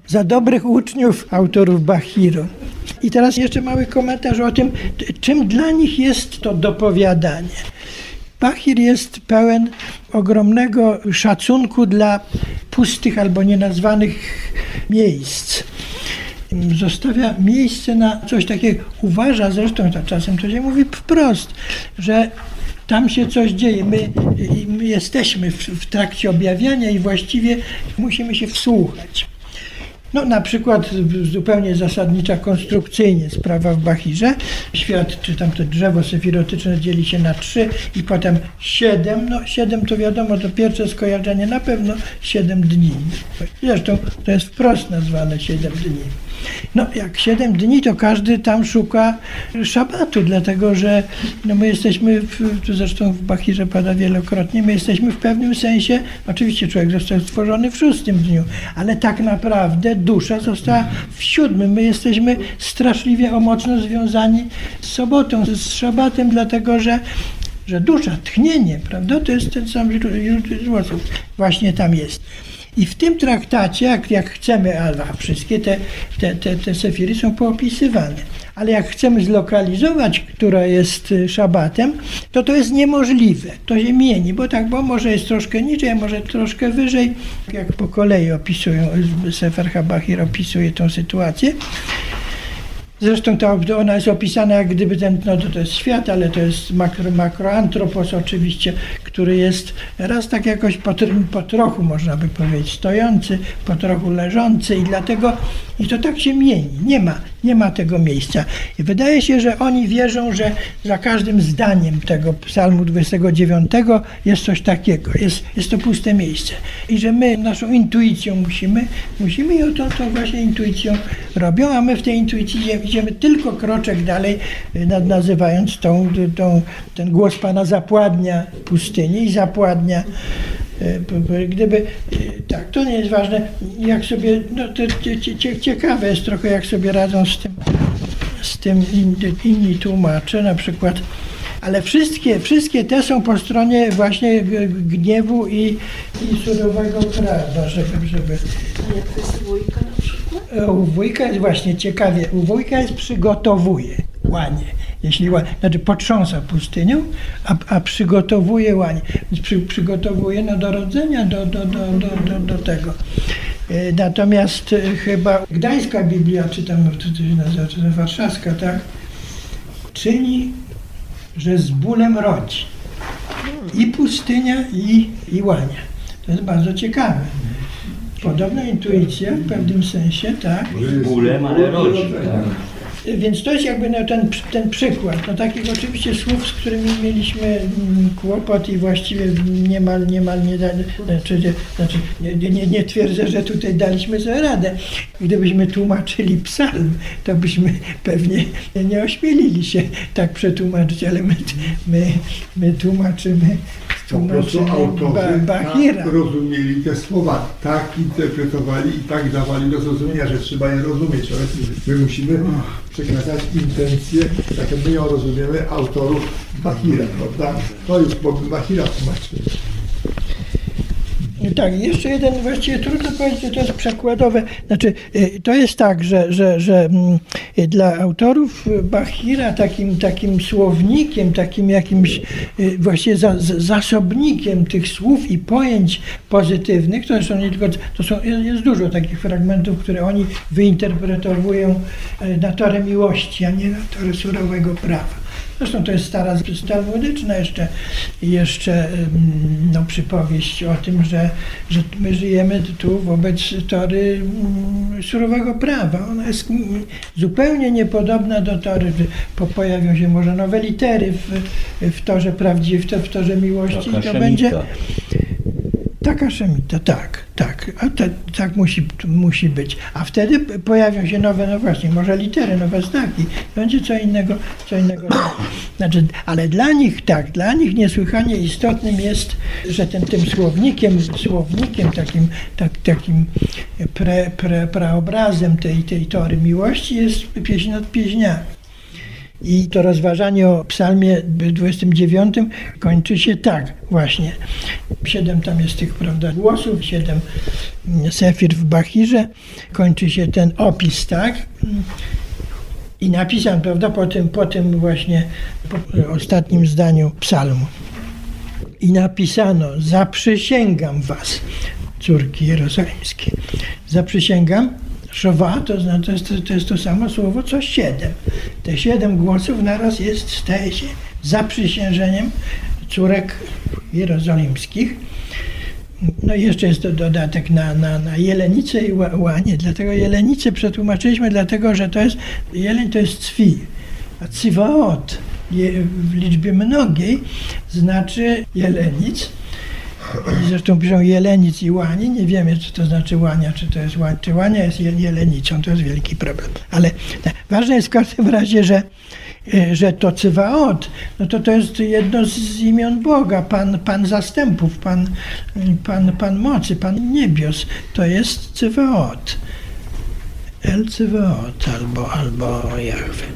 za dobrych uczniów autorów Bachiru. I teraz jeszcze mały komentarz o tym, czym dla nich jest to dopowiadanie. Bachir jest pełen ogromnego szacunku dla pustych albo nienazwanych miejsc. Zostawia miejsce na coś takiego. Uważa zresztą, czasem to się mówi wprost, że tam się coś dzieje. My, my jesteśmy w, w trakcie objawiania i właściwie musimy się wsłuchać. No na przykład zupełnie zasadnicza konstrukcyjnie sprawa w Bachirze. Świat, czy tam to drzewo sefirotyczne dzieli się na trzy i potem siedem. No siedem to wiadomo, to pierwsze skojarzenie na pewno siedem dni. Zresztą to jest wprost nazwane siedem dni. No, jak 7 dni, to każdy tam szuka szabatu, dlatego że no, my jesteśmy, w, tu zresztą w Bachirze pada wielokrotnie, my jesteśmy w pewnym sensie, oczywiście człowiek został stworzony w szóstym dniu, ale tak naprawdę dusza została w siódmym. My jesteśmy straszliwie mocno związani z sobotą, z szabatem, dlatego że że dusza, tchnienie, prawda, to jest ten sam źródło właśnie tam jest. I w tym traktacie, jak, jak chcemy, a wszystkie te, te, te, te sefiry są poopisywane, ale jak chcemy zlokalizować, która jest y, szabatem, to to jest niemożliwe. To się mieni, bo tak, bo może jest troszkę niżej, może troszkę wyżej, jak po kolei opisują, Sefer Habachir opisuje tą sytuację. Zresztą to, ona jest opisana jak gdyby ten, no to, to jest świat, ale to jest makro, makroantropos oczywiście, który jest raz tak jakoś po, po trochu, można by powiedzieć, stojący, po trochu leżący i dlatego i to tak się mieni. Nie ma, nie ma tego miejsca. I wydaje się, że oni wierzą, że za każdym zdaniem tego psalmu 29 jest coś takiego, jest, jest to puste miejsce. I że my naszą intuicją musimy, musimy i to, to właśnie intuicją robią, a my w tej intuicji idziemy tylko kroczek dalej, nazywając tą, tą, ten głos Pana zapładnia pustyni i zapładnia E, gdyby, e, tak, to nie jest ważne, jak sobie, no to ciekawe jest trochę, jak sobie radzą z tym, z tym inni tłumacze, na przykład, ale wszystkie, wszystkie te są po stronie właśnie gniewu i, i surowego prawa, żeby, żeby... Jak to jest dwójka na przykład? E, u wujka jest właśnie ciekawie, u wujka jest przygotowuje łanie jeśli znaczy potrząsa pustynią, a, a przygotowuje łanie. Więc przy, przygotowuje no, do rodzenia, do, do, do, do, do, do tego. E, natomiast e, chyba Gdańska Biblia, czy tam, to się nazywa, czy warszawska, tak, czyni, że z bólem rodzi. I pustynia, i, i łania. To jest bardzo ciekawe. Podobna intuicja w pewnym sensie, tak? Z bólem, ale rodzi. Tak. Więc to jest jakby no ten, ten przykład. No takich oczywiście słów, z którymi mieliśmy mm, kłopot i właściwie niemal, niemal nie, znaczy, znaczy nie, nie, nie twierdzę, że tutaj daliśmy sobie radę. Gdybyśmy tłumaczyli psalm, to byśmy pewnie nie ośmielili się tak przetłumaczyć, ale my, my, my tłumaczymy po prostu autorzy tak rozumieli te słowa, tak interpretowali i tak dawali do zrozumienia, że trzeba je rozumieć. Ale my musimy przekazać intencje, tak jak my ją rozumiemy, autorów Bahira, prawda? To już Bahira tłumaczyli. Tak, jeszcze jeden, właściwie trudno powiedzieć, że to jest przekładowe. Znaczy, y, to jest tak, że, że, że mm, dla autorów Bachira takim, takim słownikiem, takim jakimś y, właściwie za, zasobnikiem tych słów i pojęć pozytywnych, to są nie tylko, to są, jest dużo takich fragmentów, które oni wyinterpretowują y, na torę miłości, a nie na torę surowego prawa. Zresztą to jest stara talmudyczna jeszcze, jeszcze no, przypowieść o tym, że, że my żyjemy tu wobec tory mm, surowego prawa. Ona jest zupełnie niepodobna do tory. Pojawią się może nowe litery w, w torze prawdziwej, w torze miłości. To będzie Taka szemita, tak, tak, a te, tak musi, musi być. A wtedy pojawią się nowe, no właśnie, może litery, nowe znaki, będzie co innego, co innego. Znaczy, ale dla nich tak, dla nich niesłychanie istotnym jest, że ten, tym słownikiem, słownikiem takim, tak, takim pre, pre, preobrazem tej, tej tory miłości jest pieśń nad pieśniami. I to rozważanie o psalmie 29 kończy się tak właśnie. Siedem tam jest tych prawda, głosów, siedem sefir w Bachirze. Kończy się ten opis, tak? I napisam, prawda, po tym, po tym właśnie po ostatnim zdaniu psalmu. I napisano, zaprzysięgam was, córki jerozolimskie. Zaprzysięgam, Szowa to, to, jest, to jest to samo słowo co siedem. Te siedem głosów naraz jest, staje się zaprzysiężeniem córek jerozolimskich. No i jeszcze jest to dodatek na, na, na jelenicę i łanie. Dlatego jelenicę przetłumaczyliśmy, dlatego że to jest, jeleń to jest cwi, a ciwaot w liczbie mnogiej znaczy jelenic. Zresztą piszą jelenic i łani. Nie wiemy, co to znaczy łania, czy to jest łania, czy łania jest jelenicą. To jest wielki problem. Ale ważne jest w każdym razie, że, e, że to cywaot, no to to jest jedno z imion Boga, Pan, Pan zastępów, Pan, Pan, Pan mocy, Pan niebios. To jest cywaot. El cywaot albo, albo Jahwe.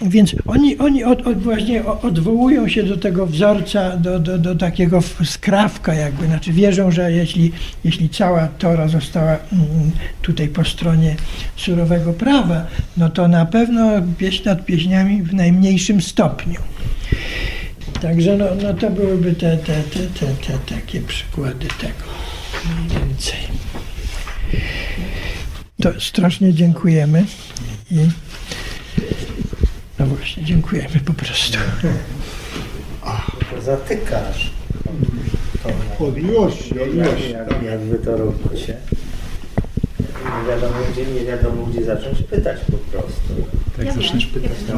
Więc oni, oni od, od właśnie odwołują się do tego wzorca, do, do, do takiego skrawka jakby, znaczy wierzą, że jeśli, jeśli cała Tora została mm, tutaj po stronie surowego prawa, no to na pewno pieśń nad pieśniami w najmniejszym stopniu. Także no, no to byłyby te, te, te, te, te takie przykłady tego mniej więcej. To strasznie dziękujemy i no właśnie, dziękujemy po prostu. To zatykasz. Miłości, od miłości. Jak, jak wy to robicie? Nie wiadomo, gdzie, nie wiadomo gdzie zacząć pytać po prostu. Jak zaczniesz pytać, to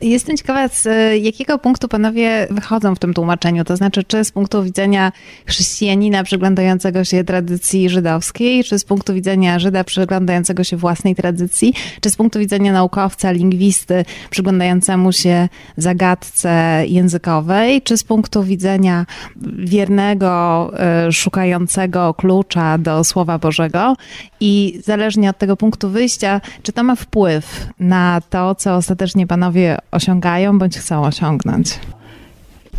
Jestem ciekawa, z jakiego punktu panowie wychodzą w tym tłumaczeniu? To znaczy, czy z punktu widzenia chrześcijanina przyglądającego się tradycji żydowskiej, czy z punktu widzenia Żyda przyglądającego się własnej tradycji, czy z punktu widzenia naukowca, lingwisty przyglądającemu się zagadce językowej, czy z punktu widzenia wiernego, e, szukającego klucza do Słowa Bożego? I zależnie od tego punktu wyjścia, czy to ma wpływ na to, co ostatecznie panowie osiągają bądź chcą osiągnąć?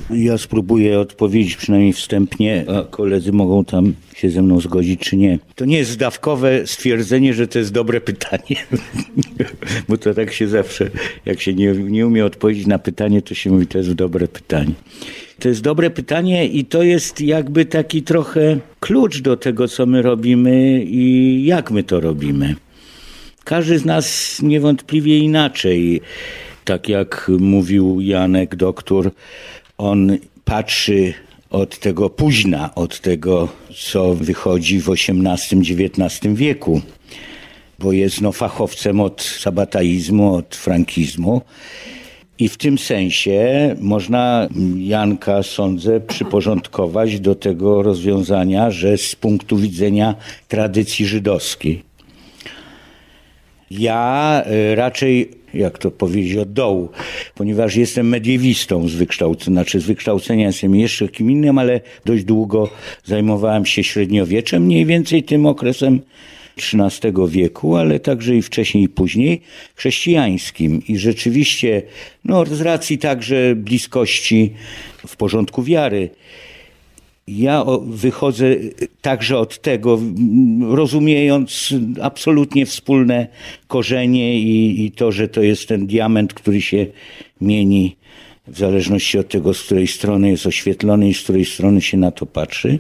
Ja spróbuję odpowiedzieć przynajmniej wstępnie, a koledzy mogą tam się ze mną zgodzić, czy nie. To nie jest zdawkowe stwierdzenie, że to jest dobre pytanie, bo to tak się zawsze, jak się nie, nie umie odpowiedzieć na pytanie, to się mówi, to jest dobre pytanie. To jest dobre pytanie i to jest jakby taki trochę klucz do tego, co my robimy i jak my to robimy. Każdy z nas niewątpliwie inaczej tak jak mówił Janek doktor, on patrzy od tego późna, od tego, co wychodzi w XVIII-XIX wieku, bo jest no, fachowcem od sabataizmu, od frankizmu. I w tym sensie można Janka, sądzę, przyporządkować do tego rozwiązania, że z punktu widzenia tradycji żydowskiej. Ja e, raczej jak to powiedzieć, od dołu, ponieważ jestem mediewistą z wykształcenia, znaczy z wykształcenia jestem jeszcze kim innym, ale dość długo zajmowałem się średniowieczem, mniej więcej tym okresem XIII wieku, ale także i wcześniej i później chrześcijańskim. I rzeczywiście, no, z racji także bliskości w porządku wiary, ja wychodzę także od tego, rozumiejąc absolutnie wspólne korzenie i, i, to, że to jest ten diament, który się mieni w zależności od tego, z której strony jest oświetlony i z której strony się na to patrzy.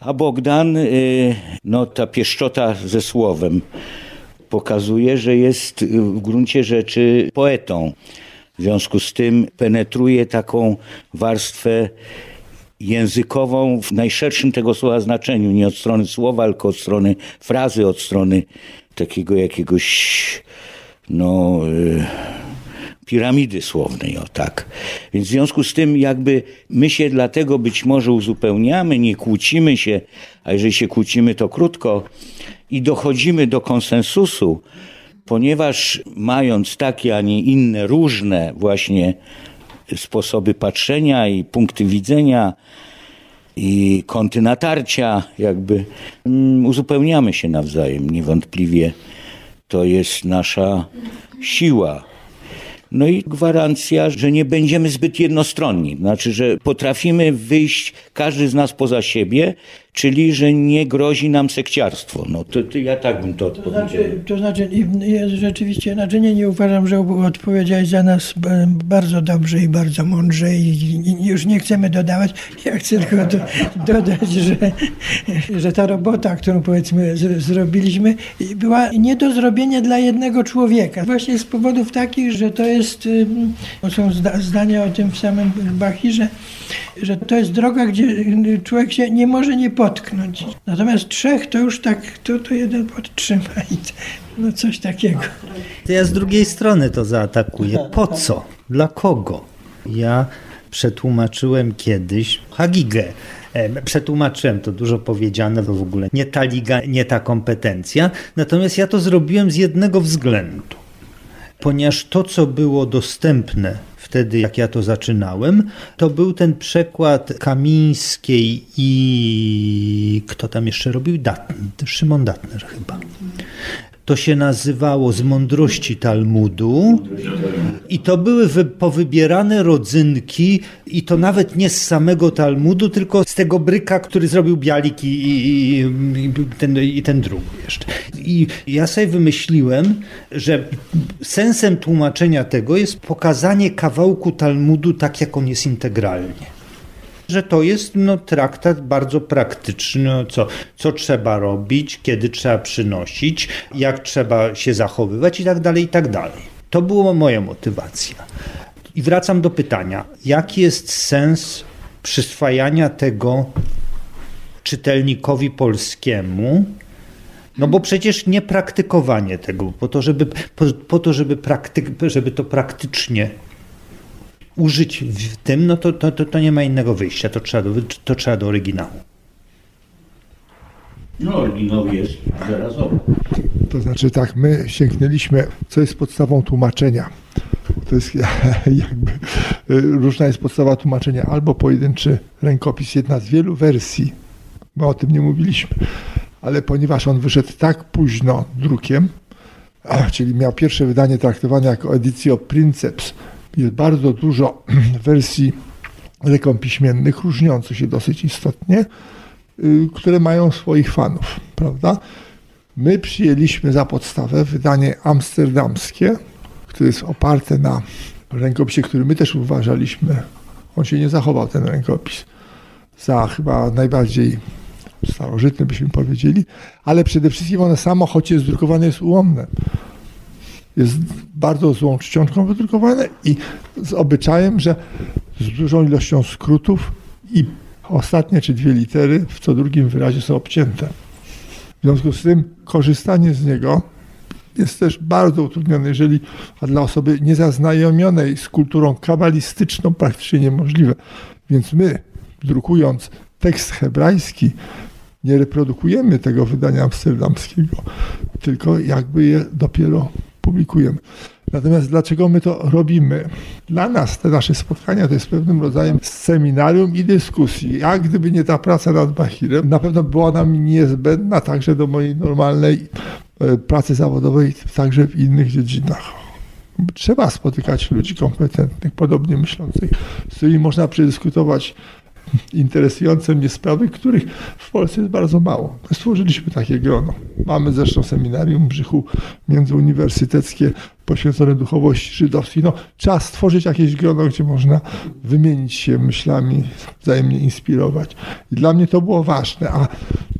A Bogdan, y, no ta pieszczota ze słowem pokazuje, że jest w gruncie rzeczy poetą. W związku z tym penetruje taką warstwę językową w najszerszym tego słowa znaczeniu, nie od strony słowa, tylko od strony frazy, od strony takiego jakiegoś, no, y, piramidy słownej, o tak. Więc w związku z tym jakby my się dlatego być może uzupełniamy, nie kłócimy się, a jeżeli się kłócimy, to krótko i dochodzimy do konsensusu, ponieważ mając takie, a nie inne, różne właśnie sposoby patrzenia i punkty widzenia i kąty natarcia, jakby mm, uzupełniamy się nawzajem. Niewątpliwie to jest nasza siła. No i gwarancja, że nie będziemy zbyt jednostronni. Znaczy, że potrafimy wyjść każdy z nas poza siebie, czyli że nie grozi nam sekciarstwo. No to, to ja tak bym to odpowiedział. To znaczy, to znaczy ja rzeczywiście, znaczy nie, nie uważam, że odpowiedziałeś za nas bardzo dobrze i bardzo mądrze i, już nie chcemy dodawać. Ja chcę tylko do, dodać, że, że ta robota, którą powiedzmy z, zrobiliśmy, była nie do zrobienia dla jednego człowieka. Właśnie z powodów takich, że to jest, są zdania o tym w samym Bachirze, że to jest droga, gdzie człowiek się nie może nie potknąć. Natomiast trzech to już tak, to, to jeden podtrzyma i no coś takiego. To ja z drugiej strony to zaatakuję. Po co? Dla kogo? Ja przetłumaczyłem kiedyś Hagigę. Przetłumaczyłem to dużo powiedziane, to w ogóle nie ta liga, nie ta kompetencja. Natomiast ja to zrobiłem z jednego względu. Ponieważ to, co było dostępne wtedy, jak ja to zaczynałem, to był ten przekład Kamińskiej i kto tam jeszcze robił? Datner, Szymon Datner chyba. To się nazywało z mądrości Talmudu i to były wy, powybierane rodzynki i to nawet nie z samego Talmudu, tylko z tego bryka, który zrobił Bialik i, i, i, ten, i ten drugi jeszcze. I ja sobie wymyśliłem, że sensem tłumaczenia tego jest pokazanie kawałku Talmudu tak, jak on jest integralnie że to jest no, traktat bardzo praktyczny, no, co, co trzeba robić, kiedy trzeba przynosić, jak trzeba się zachowywać i tak dalej, i tak dalej. To była moja motywacja. I wracam do pytania, jaki jest sens przyswajania tego czytelnikowi polskiemu, no bo przecież nie praktykowanie tego, po to, żeby, po, po to, żeby, praktyk, żeby to praktycznie użyć w tym, no to, to, to, to nie ma innego wyjścia, to trzeba do, to trzeba do oryginału. No, oryginał jest zarazowy. To znaczy tak, my sięgnęliśmy, co jest podstawą tłumaczenia. To jest jakby różna jest podstawa tłumaczenia, albo pojedynczy rękopis, jedna z wielu wersji, bo o tym nie mówiliśmy, ale ponieważ on wyszedł tak późno drukiem, czyli miał pierwsze wydanie traktowane jako editio princeps, jest bardzo dużo wersji rekompiśmiennych, różniących się dosyć istotnie, y, które mają swoich fanów, prawda? My przyjęliśmy za podstawę wydanie amsterdamskie, które jest oparte na rękopisie, który my też uważaliśmy, on się nie zachował, ten rękopis, za chyba najbardziej starożytny, byśmy powiedzieli, ale przede wszystkim one samo, choć jest drukowane, jest ułomne jest bardzo złą czcionką wydrukowane i z obyczajem, że z dużą ilością skrótów i ostatnie czy dwie litery w co drugim wyrazie są obcięte. W związku z tym korzystanie z niego jest też bardzo utrudnione, jeżeli a dla osoby niezaznajomionej z kulturą kabalistyczną praktycznie niemożliwe. Więc my, drukując tekst hebrajski, nie reprodukujemy tego wydania amsterdamskiego, tylko jakby je dopiero publikujemy. Natomiast dlaczego my to robimy? Dla nas te nasze spotkania to jest pewnym rodzajem seminarium i dyskusji. Jak gdyby nie ta praca nad Bahirem, na pewno była nam niezbędna także do mojej normalnej e, pracy zawodowej, także w innych dziedzinach. Trzeba spotykać ludzi kompetentnych, podobnie myślących, z którymi można przedyskutować interesujące mnie sprawy, których w Polsce jest bardzo mało. Stworzyliśmy takie grono. Mamy zresztą seminarium w Brzychu międzyuniwersyteckie poświęcone duchowości żydowskiej. No, trzeba stworzyć jakieś grono, gdzie można wymienić się myślami, wzajemnie inspirować. I dla mnie to było ważne, a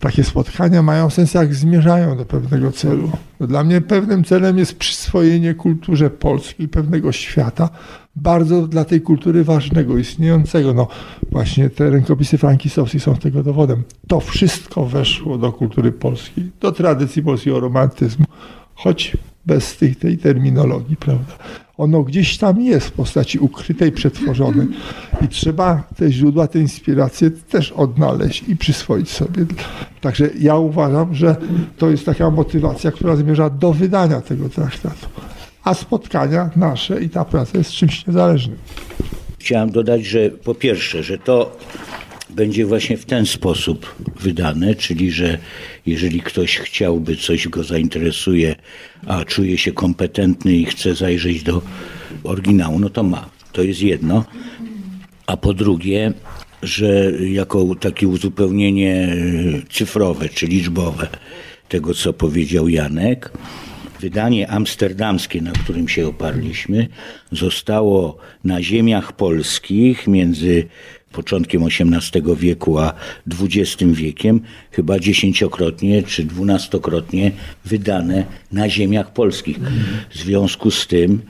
takie spotkania mają sens, jak zmierzają do pewnego celu. No, dla mnie pewnym celem jest przyswojenie kulturze polskiej pewnego świata, bardzo dla tej kultury ważnego, istniejącego. No właśnie te rękopisy frankistowskie są tego dowodem. To wszystko weszło do kultury polskiej, do tradycji polskiego romantyzmu, choć bez tej, tej terminologii, prawda? Ono gdzieś tam jest w postaci ukrytej, przetworzonej i trzeba te źródła, te inspiracje też odnaleźć i przyswoić sobie. Także ja uważam, że to jest taka motywacja, która zmierza do wydania tego traktatu a spotkania nasze i ta praca jest czymś niezależnym. Chciałem dodać, że po pierwsze, że to będzie właśnie w ten sposób wydane, czyli że jeżeli ktoś chciałby, coś go zainteresuje, a czuje się kompetentny i chce zajrzeć do oryginału, no to ma. To jest jedno. A po drugie, że jako takie uzupełnienie cyfrowe czy liczbowe tego, co powiedział Janek, wydanie amsterdamskie, na którym się oparliśmy, zostało na ziemiach polskich między początkiem XVIII wieku a XX wiekiem chyba dziesięciokrotnie czy dwunastokrotnie wydane na ziemiach polskich. W związku z tym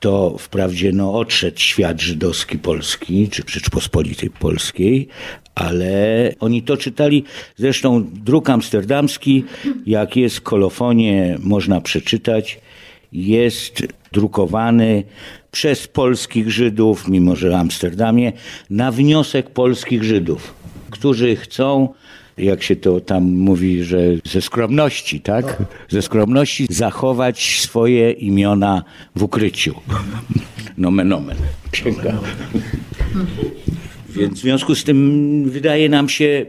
to wprawdzie no, odszedł świat żydowski polski, czy Rzeczpospolitej Polskiej, ale oni to czytali. Zresztą druk amsterdamski, jak jest kolofonie, można przeczytać, jest drukowany przez polskich Żydów, mimo że w Amsterdamie, na wniosek polskich Żydów, którzy chcą jak się to tam mówi, że ze skromności, tak? Ze skromności zachować swoje imiona w ukryciu. Nomen omen. Księga. Więc w związku z tym wydaje nam się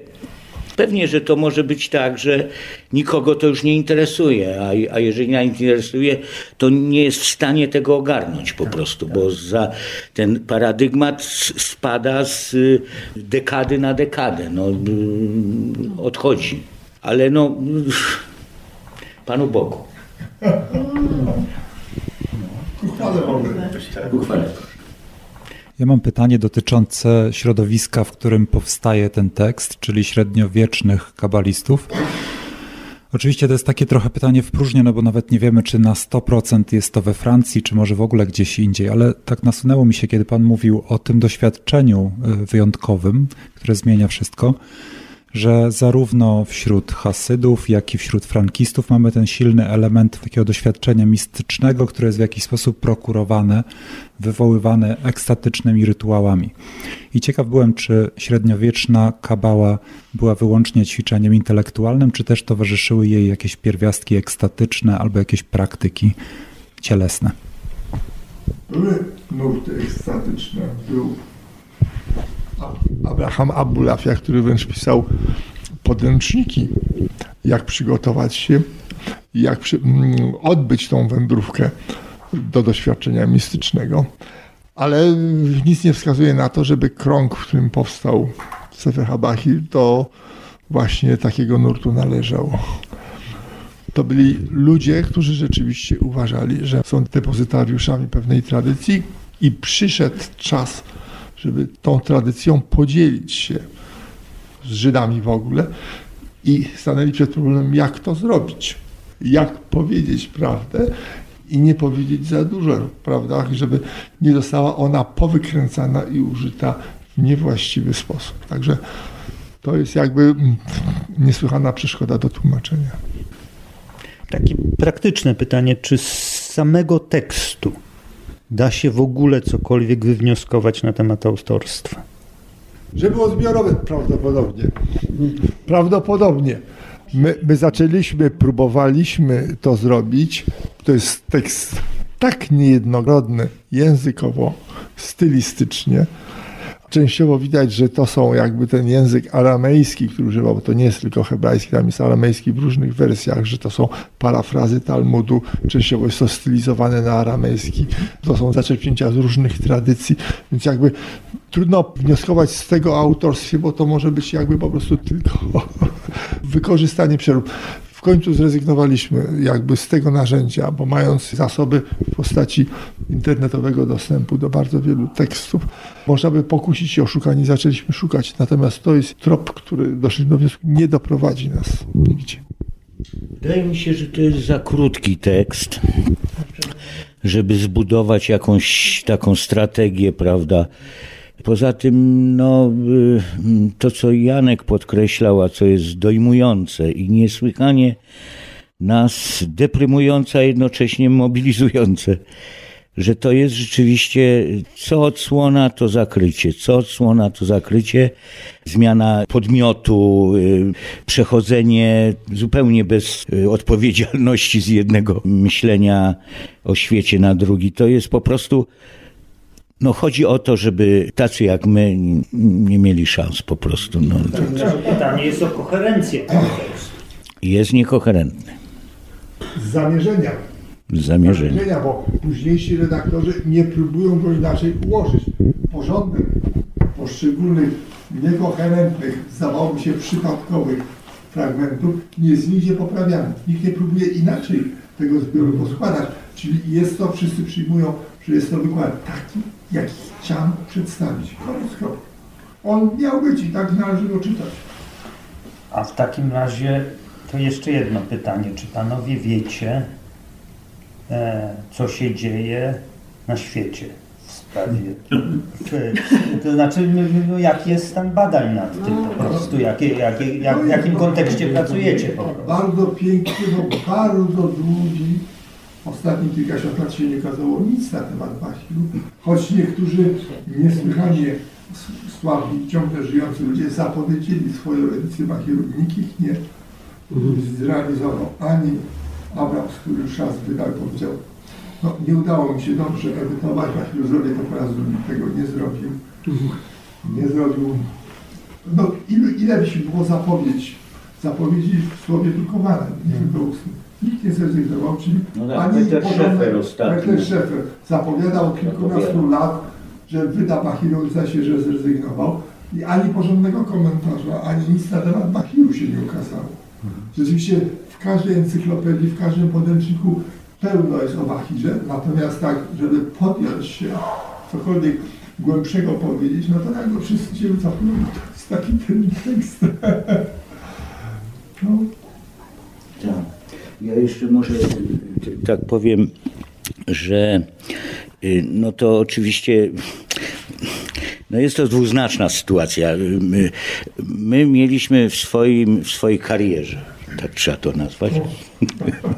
Pewnie, że to może być tak, że nikogo to już nie interesuje, a, a jeżeli nie interesuje, to nie jest w stanie tego ogarnąć po prostu, bo za ten paradygmat spada z y, dekady na dekadę, no, y, odchodzi. Ale no, Panu Bogu. Uchwalę. Ja mam pytanie dotyczące środowiska, w którym powstaje ten tekst, czyli średniowiecznych kabalistów. Oczywiście to jest takie trochę pytanie w próżnię, no bo nawet nie wiemy, czy na 100% jest to we Francji, czy może w ogóle gdzieś indziej, ale tak nasunęło mi się, kiedy Pan mówił o tym doświadczeniu y, wyjątkowym, które zmienia wszystko, że zarówno wśród Hasydów, jak i wśród frankistów mamy ten silny element takiego doświadczenia mistycznego, które jest w jakiś sposób prokurowane, wywoływane ekstatycznymi rytuałami. I ciekaw byłem, czy średniowieczna kabała była wyłącznie ćwiczeniem intelektualnym, czy też towarzyszyły jej jakieś pierwiastki ekstatyczne albo jakieś praktyki cielesne. Były nurty ekstatyczne. Był Abraham Abulafia, który wręcz pisał podręczniki, jak przygotować się, jak przy, mm, odbyć tą wędrówkę do doświadczenia mistycznego. Ale nic nie wskazuje na to, żeby krąg, w którym powstał Sefer Habahir, do właśnie takiego nurtu należał. To byli ludzie, którzy rzeczywiście uważali, że są depozytariuszami pewnej tradycji i przyszedł czas, żeby tą tradycją podzielić się z Żydami w ogóle i stanęli przed problemem, jak to zrobić, jak powiedzieć prawdę i nie powiedzieć za dużo, prawda, żeby nie została ona powykręcana i użyta w niewłaściwy sposób. Także to jest jakby niesłychana przeszkoda do tłumaczenia. Takie praktyczne pytanie, czy z samego tekstu da się w ogóle cokolwiek wywnioskować na temat autorstwa? Że było zbiorowe prawdopodobnie. Prawdopodobnie. My, my zaczęliśmy, próbowaliśmy to zrobić. To jest tekst tak niejednorodny językowo, stylistycznie. Częściowo widać, że to są jakby ten język aramejski, który używał, bo to nie jest tylko hebrajski, tam jest aramejski w różnych wersjach, że to są parafrazy Talmudu, częściowo jest to stylizowane na aramejski, to są zaczerpnięcia z różnych tradycji, więc jakby trudno wnioskować z tego o autorstwie, bo to może być jakby po prostu tylko wykorzystanie przerób. W końcu zrezygnowaliśmy jakby z tego narzędzia, bo mając zasoby w postaci internetowego dostępu do bardzo wielu tekstów, można by pokusić się o szukanie, zaczęliśmy szukać. Natomiast to jest trop, który doszliśmy do wniosku, nie doprowadzi nas nigdzie. Wydaje mi się, że to jest za krótki tekst, żeby zbudować jakąś taką strategię, prawda? Poza tym, no, y, to co Janek podkreślał, a co jest dojmujące i niesłychanie nas deprymujące, a jednocześnie mobilizujące, że to jest rzeczywiście co odsłona to zakrycie, co odsłona to zakrycie, zmiana podmiotu, y, przechodzenie zupełnie bez y, odpowiedzialności z jednego myślenia o świecie na drugi. To jest po prostu no chodzi o to, żeby tacy jak my nie mieli szans po prostu. No, to Pytanie jest o koherencję jest niekoherentny Z zamierzenia. z zamierzenia. zamierzenia, bo późniejsi redaktorzy nie próbują go inaczej ułożyć. Porządek poszczególnych niekoherentnych, zdawałoby się przypadkowych fragmentów nie jest nigdzie poprawiany. Nikt nie próbuje inaczej tego zbioru poskładać. Czyli jest to, wszyscy przyjmują, że jest to wykład taki, jaki chciałem przedstawić. Koniec kropka. On miał być i tak należy go czytać. A w takim razie to jeszcze jedno pytanie. Czy panowie wiecie, e, co się dzieje na świecie w sprawie? To znaczy, no, jaki jest stan badań nad tym po prostu? Jakie, jakie, jak, w jakim kontekście pracujecie po prostu? Bardzo pięknie, bo bardzo długi, ostatnich kilkadziesiąt lat się nie kazało nic na temat Bachiru, choć niektórzy niesłychanie sławni, ciągle żyjący ludzie zapowiedzieli swoją edycję Bachiru. Nikt ich nie zrealizował, ani Abrams, który już raz wydał, powiedział, no nie udało mi się dobrze edytować Bachiru, zrobię to po raz drugi, tego nie zrobił. Nie zrobił no ile, ile by się było zapowiedź, zapowiedzi w słowie drukowanym, nie tylko ustnym. Nikt nie zrezygnował, czyli No tak, ani Peter Scheffer ostatnio. Scheffer zapowiadał kilkunastu lat, że wyda Bachiru, zdaje się, że zrezygnował. I ani porządnego komentarza, ani nic na temat Bachiru się nie ukazało. Rzeczywiście w każdej encyklopedii, w każdym podręczniku pełno jest o Bachirze, natomiast tak, żeby podjąć się cokolwiek głębszego powiedzieć, no to nagle wszyscy się zapomną, to jest taki ten tekst. No. Tak. Ja jeszcze może tak powiem, że y, no to oczywiście no jest to dwuznaczna sytuacja. Y, My, my mieliśmy w, swoim, w swojej karierze, tak trzeba to nazwać,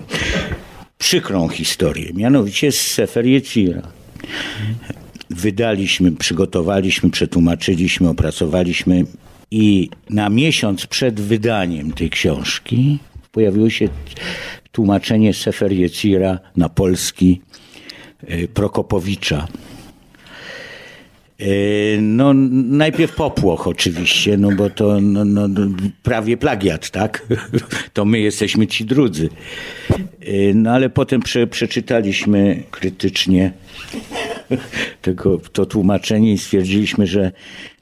przykrą historię, mianowicie z Sefer Yetzira. Wydaliśmy, przygotowaliśmy, przetłumaczyliśmy, opracowaliśmy i na miesiąc przed wydaniem tej książki pojawiło się tłumaczenie Sefer Yetzira na polski y, Prokopowicza. Y, No, najpierw popłoch oczywiście, no bo to no, no, no, prawie plagiat, tak? To my jesteśmy ci drudzy. Y, No ale potem prze, przeczytaliśmy krytycznie tego, to tłumaczenie i stwierdziliśmy, że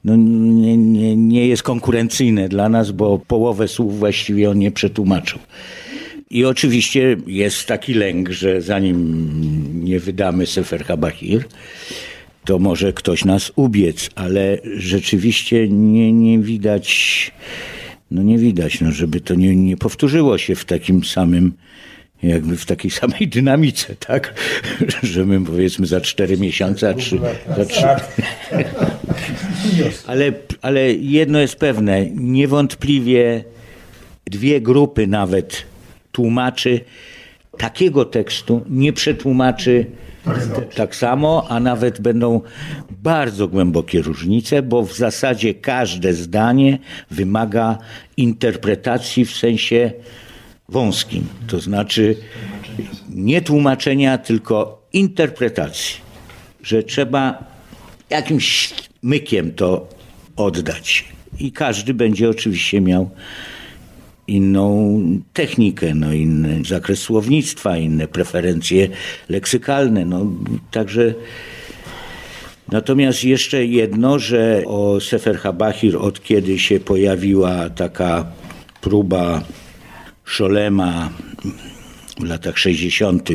no nie, nie, nie jest konkurencyjne dla nas, bo połowę słów właściwie on nie przetłumaczył. I oczywiście jest taki lęk, że zanim nie wydamy Sefer Habahir, to może ktoś nas ubiec, ale rzeczywiście nie, nie widać, no nie widać, no żeby to nie, nie powtórzyło się w takim samym, jakby w takiej samej dynamice, tak? Że my powiedzmy za cztery miesiące, a trzy, za trzy. Ale, ale jedno jest pewne, niewątpliwie dwie grupy nawet tłumaczy takiego tekstu nie przetłumaczy tak samo, a nawet będą bardzo głębokie różnice, bo w zasadzie każde zdanie wymaga interpretacji w sensie wąskim. To znaczy nie tłumaczenia, tylko interpretacji. Że trzeba jakimś mykiem to oddać. I każdy będzie oczywiście miał inną technikę, no inny zakres słownictwa, inne preferencje leksykalne. No, także Natomiast jeszcze jedno, że o Sefer Habahir od kiedy się pojawiła taka próba Szolema w latach 60.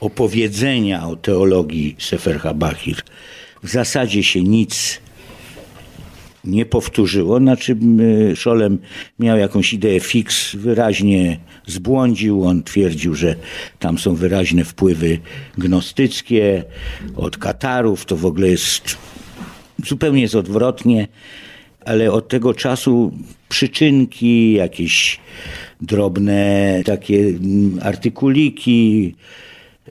opowiedzenia o teologii Sefer Habahir, w zasadzie się nic nie powtórzyło. Znaczy y, Szolem miał jakąś ideę fix, wyraźnie zbłądził. On twierdził, że tam są wyraźne wpływy gnostyckie od Katarów. To w ogóle jest zupełnie jest odwrotnie, ale od tego czasu przyczynki, jakieś drobne takie mm, artykuliki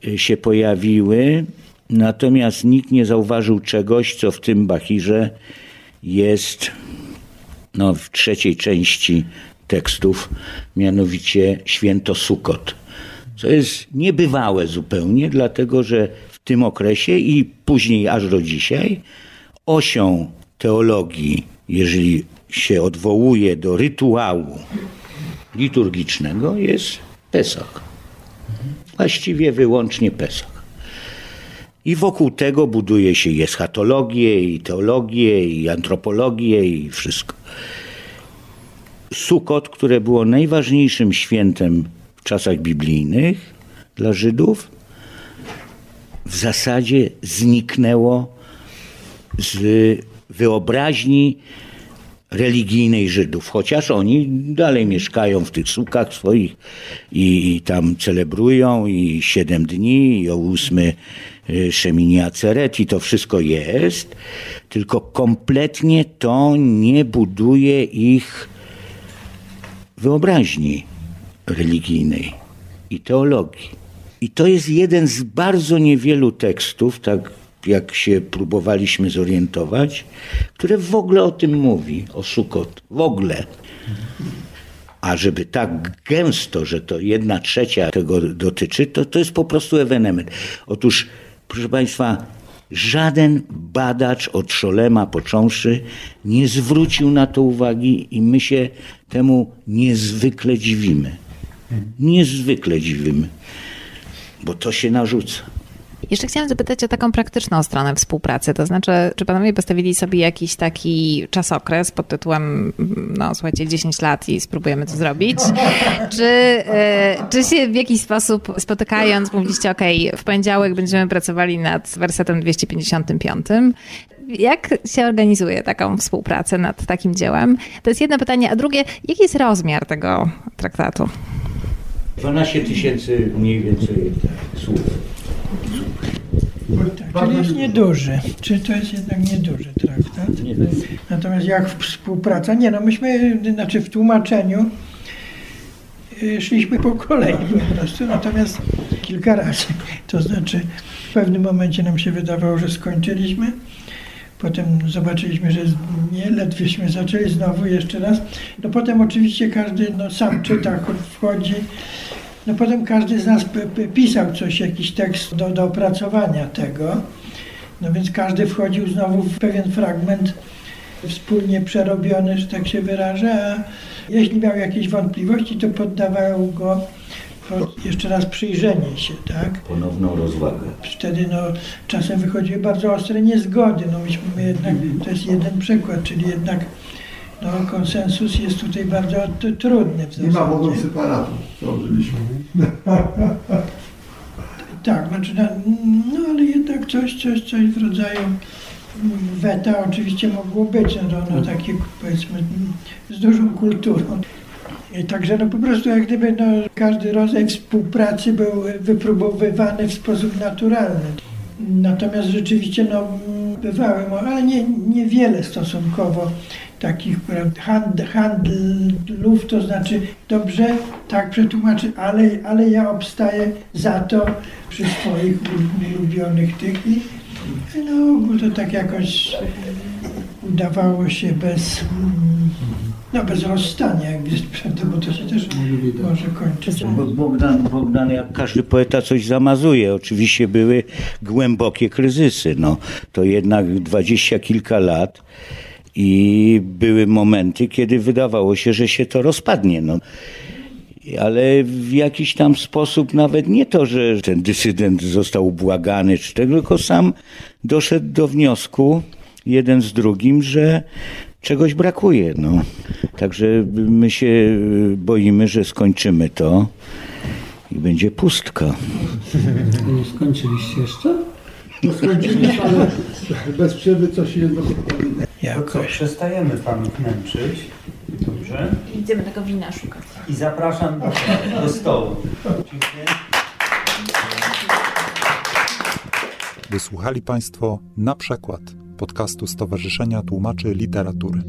y, się pojawiły. Natomiast nikt nie zauważył czegoś, co w tym Bachirze jest no, w trzeciej części tekstów, mianowicie święto Sukot. Co jest niebywałe zupełnie, dlatego że w tym okresie i później aż do dzisiaj osią teologii, jeżeli się odwołuje do rytuału liturgicznego, jest Pesach. Właściwie wyłącznie Pesach. I wokół tego buduje się i eschatologię, i teologię, i antropologię, i wszystko. Sukot, które było najważniejszym świętem w czasach biblijnych dla Żydów, w zasadzie zniknęło z wyobraźni religijnej Żydów, chociaż oni dalej mieszkają w tych sukach swoich i, i tam celebrują i siedem dni, i o ósmy y, Szemini Aceret i to wszystko jest, tylko kompletnie to nie buduje ich wyobraźni religijnej i teologii. I to jest jeden z bardzo niewielu tekstów, tak jak się próbowaliśmy zorientować, które w ogóle o tym mówi, o Sukot. W ogóle. A żeby tak gęsto, że to jedna trzecia tego dotyczy, to, to jest po prostu ewenement. Otóż, proszę Państwa, żaden badacz od Szolema począwszy nie zwrócił na to uwagi i my się temu niezwykle dziwimy. Niezwykle dziwimy, bo to się narzuca. Jeszcze chciałam zapytać o taką praktyczną stronę współpracy, to znaczy, czy panowie postawili sobie jakiś taki czasokres pod tytułem, no słuchajcie, 10 lat i spróbujemy to zrobić? Czy, e, czy się w jakiś sposób spotykając, mówiliście, ok, w poniedziałek będziemy pracowali nad wersetem 255, jak się organizuje taką współpracę nad takim dziełem? To jest jedno pytanie, a drugie, jaki jest rozmiar tego traktatu? 12 tysięcy mniej więcej słów. Czyli jest nieduży. Czy to jest jednak nieduży traktat? Natomiast jak współpraca? Nie no, myśmy, znaczy w tłumaczeniu y, szliśmy po kolei po prostu, natomiast kilka razy. To znaczy w pewnym momencie nam się wydawało, że skończyliśmy. Potem zobaczyliśmy, że nie, ledwieśmy zaczęli znowu jeszcze raz. No potem oczywiście każdy no, sam czyta, wchodzi. No potem każdy z nas pisał coś, jakiś tekst do, do opracowania tego. No więc każdy wchodził znowu w pewien fragment wspólnie przerobiony, że tak się wyrażę, a jeśli miał jakieś wątpliwości, to poddawał go pod jeszcze raz przyjrzenie się, tak? Ponowną rozwagę. Wtedy no, czasem wychodziły bardzo ostre niezgody, no myśmy jednak, to jest jeden przykład, czyli jednak no, konsensus jest tutaj bardzo trudny w. Nie ma wodą separatu, założyliśmy. Tak, znaczy, no, no ale jednak coś, coś, coś w rodzaju weta oczywiście mogło być, no, no takie powiedzmy z dużą kulturą. I także no po prostu jak gdyby no, każdy rodzaj współpracy był wypróbowywany w sposób naturalny. Natomiast rzeczywiście no, bywały, ale nie, niewiele stosunkowo takich hand, handlów, to znaczy dobrze, tak przetłumaczy, ale, ale ja obstaję za to przy swoich ulubionych tych i no to tak jakoś udawało się bez, no bez rozstania, jak jest prawda, bo to się też może kończyć. Bogdan, Bogdan, jak każdy poeta coś zamazuje. Oczywiście były głębokie kryzysy. No, to jednak dwadzieścia kilka lat i były momenty, kiedy wydawało się, że się to rozpadnie. No. Ale w jakiś tam sposób nawet nie to, że ten dysydent został błagany, czy tego, tylko sam doszedł do wniosku, jeden z drugim, że czegoś brakuje. No. Także my się boimy, że skończymy to i będzie pustka. Nie skończyliście jeszcze? No skończyliśmy, ale bez przerwy coś jedno. Jakoś. Przestajemy panów męczyć. Dobrze. Idziemy tego wina szukać. I zapraszam do, do stołu. Dziękuję. Wysłuchali Państwo na przykład podcastu Stowarzyszenia Tłumaczy Literatury.